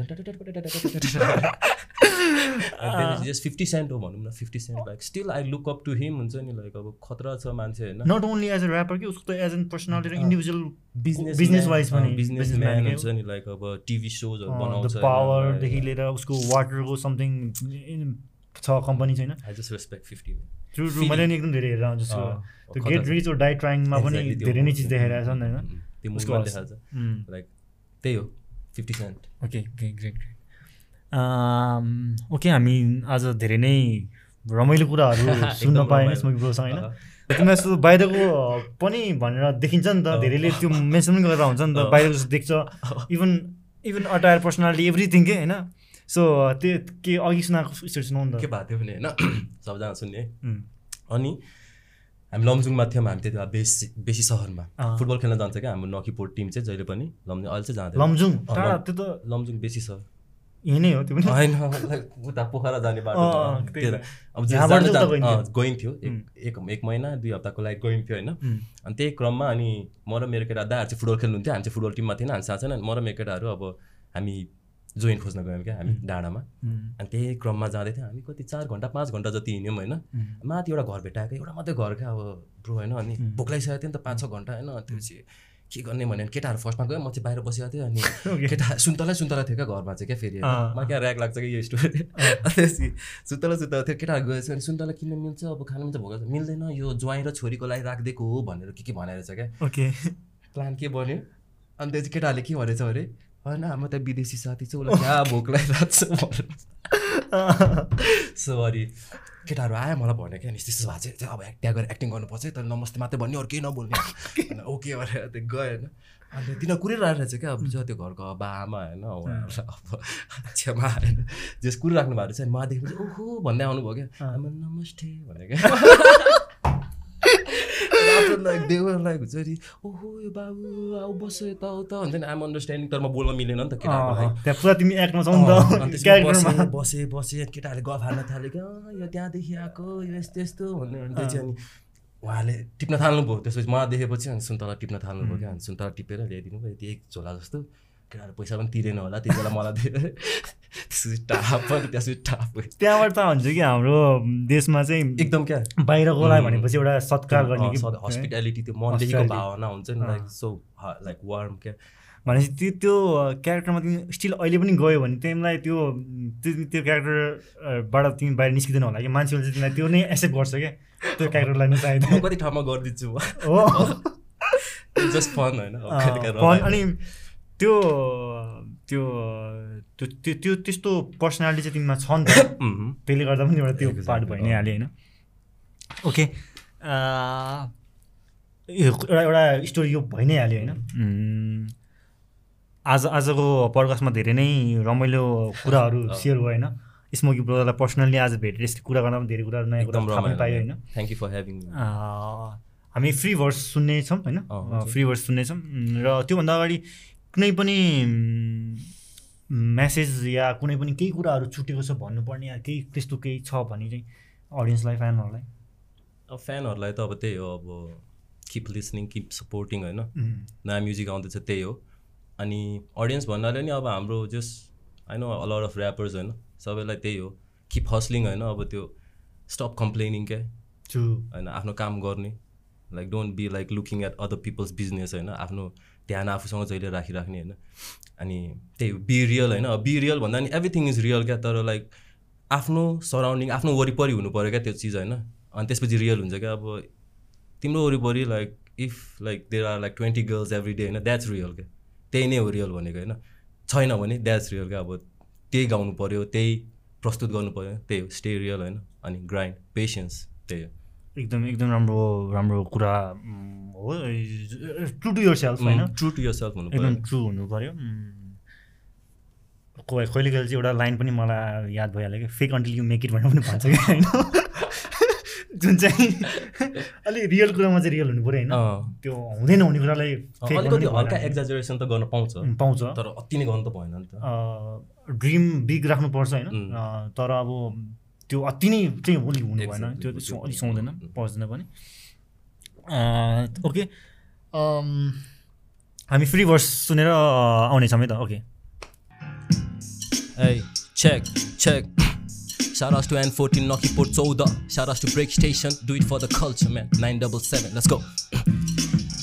जस्ट फिफ्टी सेन्ट हो भनौँ न fifty cent like still I look up to him हुन्छ नि लाइक अब खतरा छ मान्छे होइन not only as a rapper कि उसको त एज एन पर्सनालिटी र इन्डिभिजुअल बिजनेस बिजनेस वाइज पनि बिजनेस म्यान हुन्छ नि लाइक अब टिभी सोजहरू बनाउँछ पावरदेखि लिएर उसको वाटरको समथिङ छ कम्पनी छैन I just respect fifty true true मैले नि एकदम धेरै हेरेर आउँछु त्यो गेट रिच र डाइट ट्राइङमा पनि धेरै नै चिज देखाइरहेको छ नि होइन त्यो उसको मुभीमा आवाज। देखाएको छ लाइक त्यही हो fifty cent okay okay great great okay हामी आज धेरै नै रमाइलो कुराहरू सुन्न एकदम पाएँ रमाइलो। स्मोकी ब्रोसँग होइन? तिमीलाई बाहिरको पनि के देखिन्छ नि त धेरैले त्यो मेन्सन पनि गरेर हुन्छ नि त बाहिरको जस्तो देख्छ। Even even attire personality everything के होइन? सो त्यो के अघि सुनाएको स्टोरी सुनाउ नि के भएको थियो भने होइन? सबजना सुन्ने। अनि हामी लमजुङमा थियौँ हामी त्यति बेला बेसी बेसी सहरमा। फुटबल खेल्न जान्छ क्या हाम्रो नकीपोर्ट टिम चाहिँ जहिले पनि लमजुङ अहिले चाहिँ जाँदैन। लमजुङ? त्यो त लमजुङ बेसी छ। यहीँ हो त्यो पनि। होइन उता पोखरा जाने बाटो। अब गइन्थ्यो। एक एक महिना दुई हप्ताको लागि गइन्थ्यो होइन। अनि त्यही क्रममा अनि म र मेरो केटा दाहरू चाहिँ फुटबल खेल्नुहुन्थ्यो हामी चाहिँ फुटबल टिममा थिएन हामी साँच्चै म र मेरो केटाहरू अब हामी जोइन खोज्न गयौँ क्या हामी डाँडामा। अनि त्यही क्रममा जाँदै थियो। हामी कति चार घन्टा पाँच घन्टा जति हिँड्यौँ होइन। माथि एउटा घर भेटाएको एउटा मात्रै घर क्या अब ब्रो होइन। अनि भोक लागिसकेको थियो नि त पाँच छ घन्टा होइन। त्यसपछि के गर्ने भने केटाहरू फर्स्टमा गयो म चाहिँ बाहिर बसेको थिएँ अनि. केटा सुन्तला सुन्तला थियो क्या घरमा चाहिँ क्या फेरि। मलाई क्या ऱ्याक लाग्छ कि यो स्टोरी त्यसपछि सुन्तला सुन्तला थियो केटाहरू गएछ अनि सुन्तला किन्न मिल्छ? अब खानु मिल्छ लाग्छ मिल्दैन यो ज्वाइँ र छोरीको लागि राखिदिएको हो भनेर के के भनेर छ क्या। ओके प्लान के बन्यो? अनि त्यसपछि केटाहरूले के भनेछ अरे? होइन हाम्रो त विदेशी साथी छ उसलाई क्या भोक लागिरहेको छ भनेर। सो अनि केटाहरू आयो मलाई भन्यो क्या यस्तो यस्तो भएको चाहिँ अब त्यहाँ गएर एक्टिङ गर्नुपर्छ है। तर नमस्ते मात्रै भन्ने अरू केही नबोल्ने। अनि ओके भनेर त्यो गयो होइन। अन्त तिनीहरू कुरिरहेको रहेछ क्या अब जो त्यो घरको अब बाआमा होइन उहाँहरूलाई अब क्षमा होइन। जस कुरिराख्नु भएको रहेछ अनि देखेपछि ओहो! भन्दै आउनुभयो क्या। आमा नमस्ते भने क्या। लाइक देवर लाइक हुन्छ नि ओहो यो बाबु अब बस्यो यताउता हुन्छ नि आम अन्डरस्ट्यान्डिङ तर म बोल्न मिलेन नि त त्यहाँ पुरा तिमी एक्टमा छौ नि त बसेँ बसेँ बसेँ केटाहरूले गफ हाल्न थाल्यो कि यो त्यहाँदेखि आएको यो यस्तो यस्तो त्यो चाहिँ अनि उहाँले टिप्न थाल्नुभयो त्यसपछि मलाई देखेपछि अनि सुन्तला टिप्न थाल्नुभयो क्या अनि सुन्तला टिपेर ल्याइदिनु भयो यति एक झोला जस्तो केटाहरू पैसा पनि तिरेन होला त्यति बेला मलाई दियो त्यसपछि टाप त्यसपछि टाप। त्यहाँबाट त हुन्छ कि हाम्रो देशमा चाहिँ एकदम क्या बाहिरकोलाई भनेपछि एउटा सत्कार गर्ने कि हस्पिटालिटी त्यो मनदेखिको. भावना हुन्छ नि लाइक सो लाइक वार्म क्या भनेपछि त्यो त्यो क्यारेक्टरमा तिमी स्टिल अहिले पनि गयो भने तिमीलाई त्यो त्यो क्यारेक्टरबाट तिमी बाहिर निस्किँदैन होला कि मान्छेले चाहिँ तिमीलाई त्यो नै एक्सेप्ट गर्छ क्या त्यो क्यारेक्टरलाई म नचाहिँदैन कति ठाउँमा गरिदिन्छु हो जस्ट फन होइन। अनि त्यो त्यो त्यो त्यो त्यो त्यस्तो पर्सनालिटी चाहिँ तिमीमा छ नि त। त्यसले गर्दा पनि एउटा त्यो पार्ट भइ नै। हाल्यो होइन ओके एउटा एउटा स्टोरी यो भइ नै हाल्यो होइन आज आजको पडकास्टमा धेरै नै रमाइलो कुराहरू। सेयर भयो होइन। स्मोकी ब्रदरलाई पर्सनल्ली आज भेटेर यस्तो कुरा गर्दा पनि धेरै कुराहरू नयाँ कुरा थाहा पनि पायो होइन। थ्याङ्क यू फर ह्याभिङ अँ, हामी फ्री भर्स सुन्नेछौँ होइन। फ्री भर्स सुन्नेछौँ। र त्योभन्दा अगाडि कुनै पनि म्यासेज या कुनै पनि केही कुराहरू छुटेको छ भन्नुपर्ने या केही त्यस्तो केही छ भने चाहिँ अडियन्सलाई फ्यानहरूलाई अब फ्यानहरूलाई त अब त्यही हो अब किप लिसनिङ किप सपोर्टिङ होइन? नयाँ म्युजिक आउँदैछ त्यही हो। अनि अडियन्स भन्नाले नि अब हाम्रो जस्ट होइन अलर अफ ऱ्यापर्स होइन? सबैलाई त्यही हो। किप हस्लिङ होइन? अब त्यो स्टप कम्प्लेनिङ क्या होइन? आफ्नो काम गर्ने। Like don't be like looking at other people's business होइन? आफ्नो ध्यान आफूसँग जहिले राखिराख्ने होइन। अनि त्यही बी रियल होइन। बी रियल भन्दा नि एभ्रिथिङ इज रियल क्या तर लाइक आफ्नो सराउन्डिङ आफ्नो वरिपरि हुनु पऱ्यो क्या त्यो चिज होइन। अनि त्यसपछि रियल हुन्छ क्या। अब तिम्रो वरिपरि like if like there are like twenty girls every day होइन द्याट्स रियल क्या। त्यही नै हो रियल भनेको होइन। छैन भने द्याट्स रियल क्या। अब त्यही गाउनु पऱ्यो त्यही प्रस्तुत गर्नु पऱ्यो। त्यही हो स्टे रियल होइन। अनि ग्राइन्ड पेसेन्स त्यही हो। एकदम एकदम राम्रो राम्रो कुरा हो। ट्रु टु यर सेल्फ होइन? ट्रु टु यर सेल्फ हुनु एकदम ट्रु हुनु पऱ्यो को कहिले कहिले चाहिँ एउटा लाइन पनि मलाई याद भइहाल्यो कि fake until you make it भनेर पनि भन्छ कि होइन? जुन चाहिँ अलिक रियल कुरामा चाहिँ रियल हुनु पऱ्यो होइन। त्यो हुँदैन हुने कुरालाई अलिकति हल्का। एक्जाजुरेसन त गर्न पाउँछ। पाउँछ। तर अति नै गर्नु त भएन नि त। ड्रिम बिग राख्नुपर्छ होइन? तर अब त्यो अति नै चाहिँ अलिक हुनु भएन त्यो अलिक। सुहाउँदैन उम्. पच्दैन पनि ओके हामी फ्री भर्स सुनेर आउनेछौँ है त okay Hey, check, check. Shout to N14 Noki Port Soda. Shout to Break Station. Do it for the culture, man. 977. Let's go.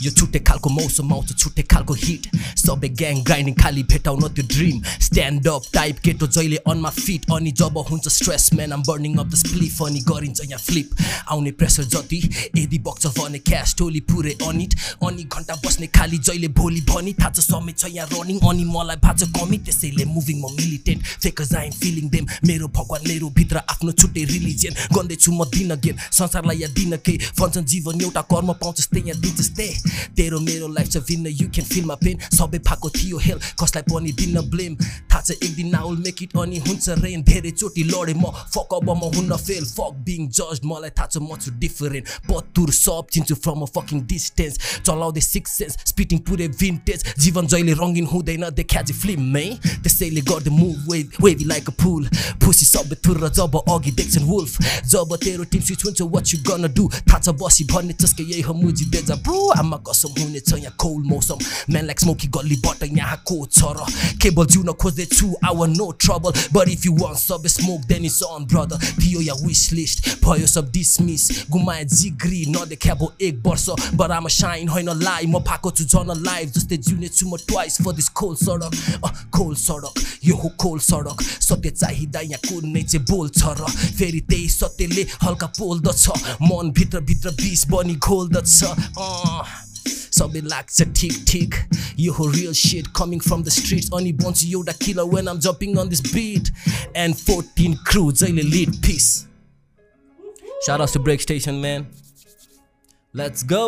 यो छुट्टै खालको मौसम आउँछ छुट्टै खालको हिट सबै ग्याङ ग्राइन्डिङ खाली भेटाउन त्यो ड्रिम स्ट्यान्ड अप टाइप केटो जहिले अनमा फिट अनि जब हुन्छ stress man I'm burning of the spliff अनि गरिन्छ यहाँ फ्लिप आउने प्रेसर जति यदि बग्छ भने क्यास टोली पुरै अनिट अनि घन्टा बस्ने खाली जहिले भोलि भनी थाहा छ समय छ यहाँ रनिङ अनि मलाई भाछ कमी त्यसैले मुभिङ म militant fakers I'm feeling them मेरो भगवान् मेरो भित्र आफ्नो छुट्टै रिलिजियन गर्दैछु म दिन गेन संसारलाई यहाँ दिन केही भन्छन् जीवन एउटा कर्म पाउँछस् त्यही यहाँ दिन्छस् त्यही तेरो मेरो लाइफ छ भिन्न यु क्यान फिल मा पेन सबै भएको थियो हेल कसलाई पनि दिन ब्लेम थाहा छ एक दिन नाउल मेक इट अनि हुन्छ रेन धेरैचोटि लडेँ म फक अब म हुन्न फेल फक बिङ जज मलाई थाहा छ म छु डिफरेन्ट पत्तुर सब चिन्छु फ्रम अ फकिङ डिस्टेन्स चलाउँदै सिक्स सेन्स स्पिटिङ पुरै भिन्टेज जीवन जहिले रङ्गिन हुँदैन देखाजे फिल्ममै त्यसैले गर्दै move way wavy like a full फुसी सबै थुर र जब अघि देख्छन् वुल्फ जब तेरो टिम स्विच हुन्छ वाट यु गन डु थाहा छ बसी भन्ने चस्के यही हो मुजी देजा ब्रो आमा कसम हुनेछ यहाँ कोल मौसम म्यान लाइक स्मोकी गल्लीबाट यहाँको छ र केबल जिउन खोज्दैछु our no trouble but if you want सबै smoke then is on brother थियो या विस लिस्ट भयो सब डिसमिस गुमाए जिग्री नदेखाबो एक वर्ष बरामा साइन होइन लाई म भएको छु झन लाइफ जस्तै जिउने छु म ट्वाइस फर दिस खोल सडक खोल सडक यो हो खोल सडक सत्य चाहिँदा यहाँ कुनै चाहिँ बोल्छ र फेरि त्यही सत्यले हल्का पोल्दछ मन भित्र भित्र बिस बनी घोल्दछ अँ सबै लाग्छ ठिक ठिक यो हो real set coming from the streets अनि बन्छु एउटा killer when I'm jumping on this beat and fourteen crew जहिले lead piece Shout out to Break Station, man. Let's go.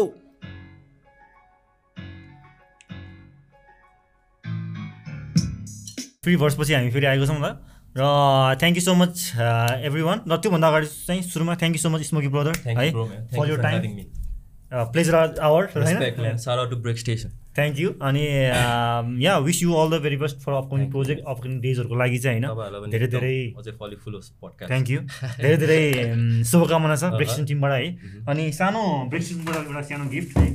Free भर्सपछि हामी फेरि आएको छौँ ल। र thank you so much everyone र त्योभन्दा अगाडि चाहिँ सुरुमा thank you so much smoky brother है for you your for time. Pleasure our होइन to Break Station. Thank you अनि yeah wish you all the very best for upcoming project upcoming डेजहरूको लागि चाहिँ होइन धेरै धेरै. थ्याङ्क यू धेरै धेरै शुभकामना छ ब्रेक्सन टिमबाट है अनि सानो ब्रेक्सनबाट एउटा सानो गिफ्ट है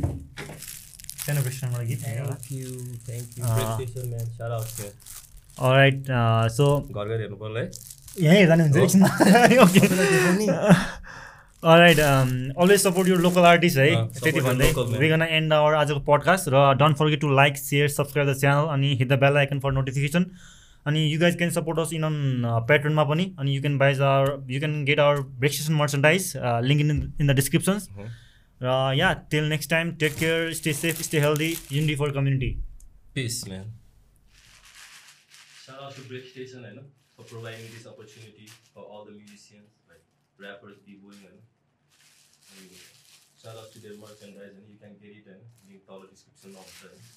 सानो ब्रेक्सनबाट गिफ्ट. राइट सो घर गएर हेर्नु पर्ला है यहीँ जाने हुन्छ एकछिनमा okay right always support your local artist है त्यति support your भन्दै local man. We gonna end our आजको पडकास्ट र don't forget to like share subscribe the channel अनि hit the bell icon for notification अनि you guys can support us in on प्याटर्नमा पनि अनि you can buys our you can get our break session merchandise link in in the descriptions. र yeah till next time take care stay safe stay healthy unity for community Peace, man. Shout out to Break Station, I know, for providing this opportunity for all the musicians, like rappers, b-boying, shout out to their merchandise, and you can get it, and link all the description of the.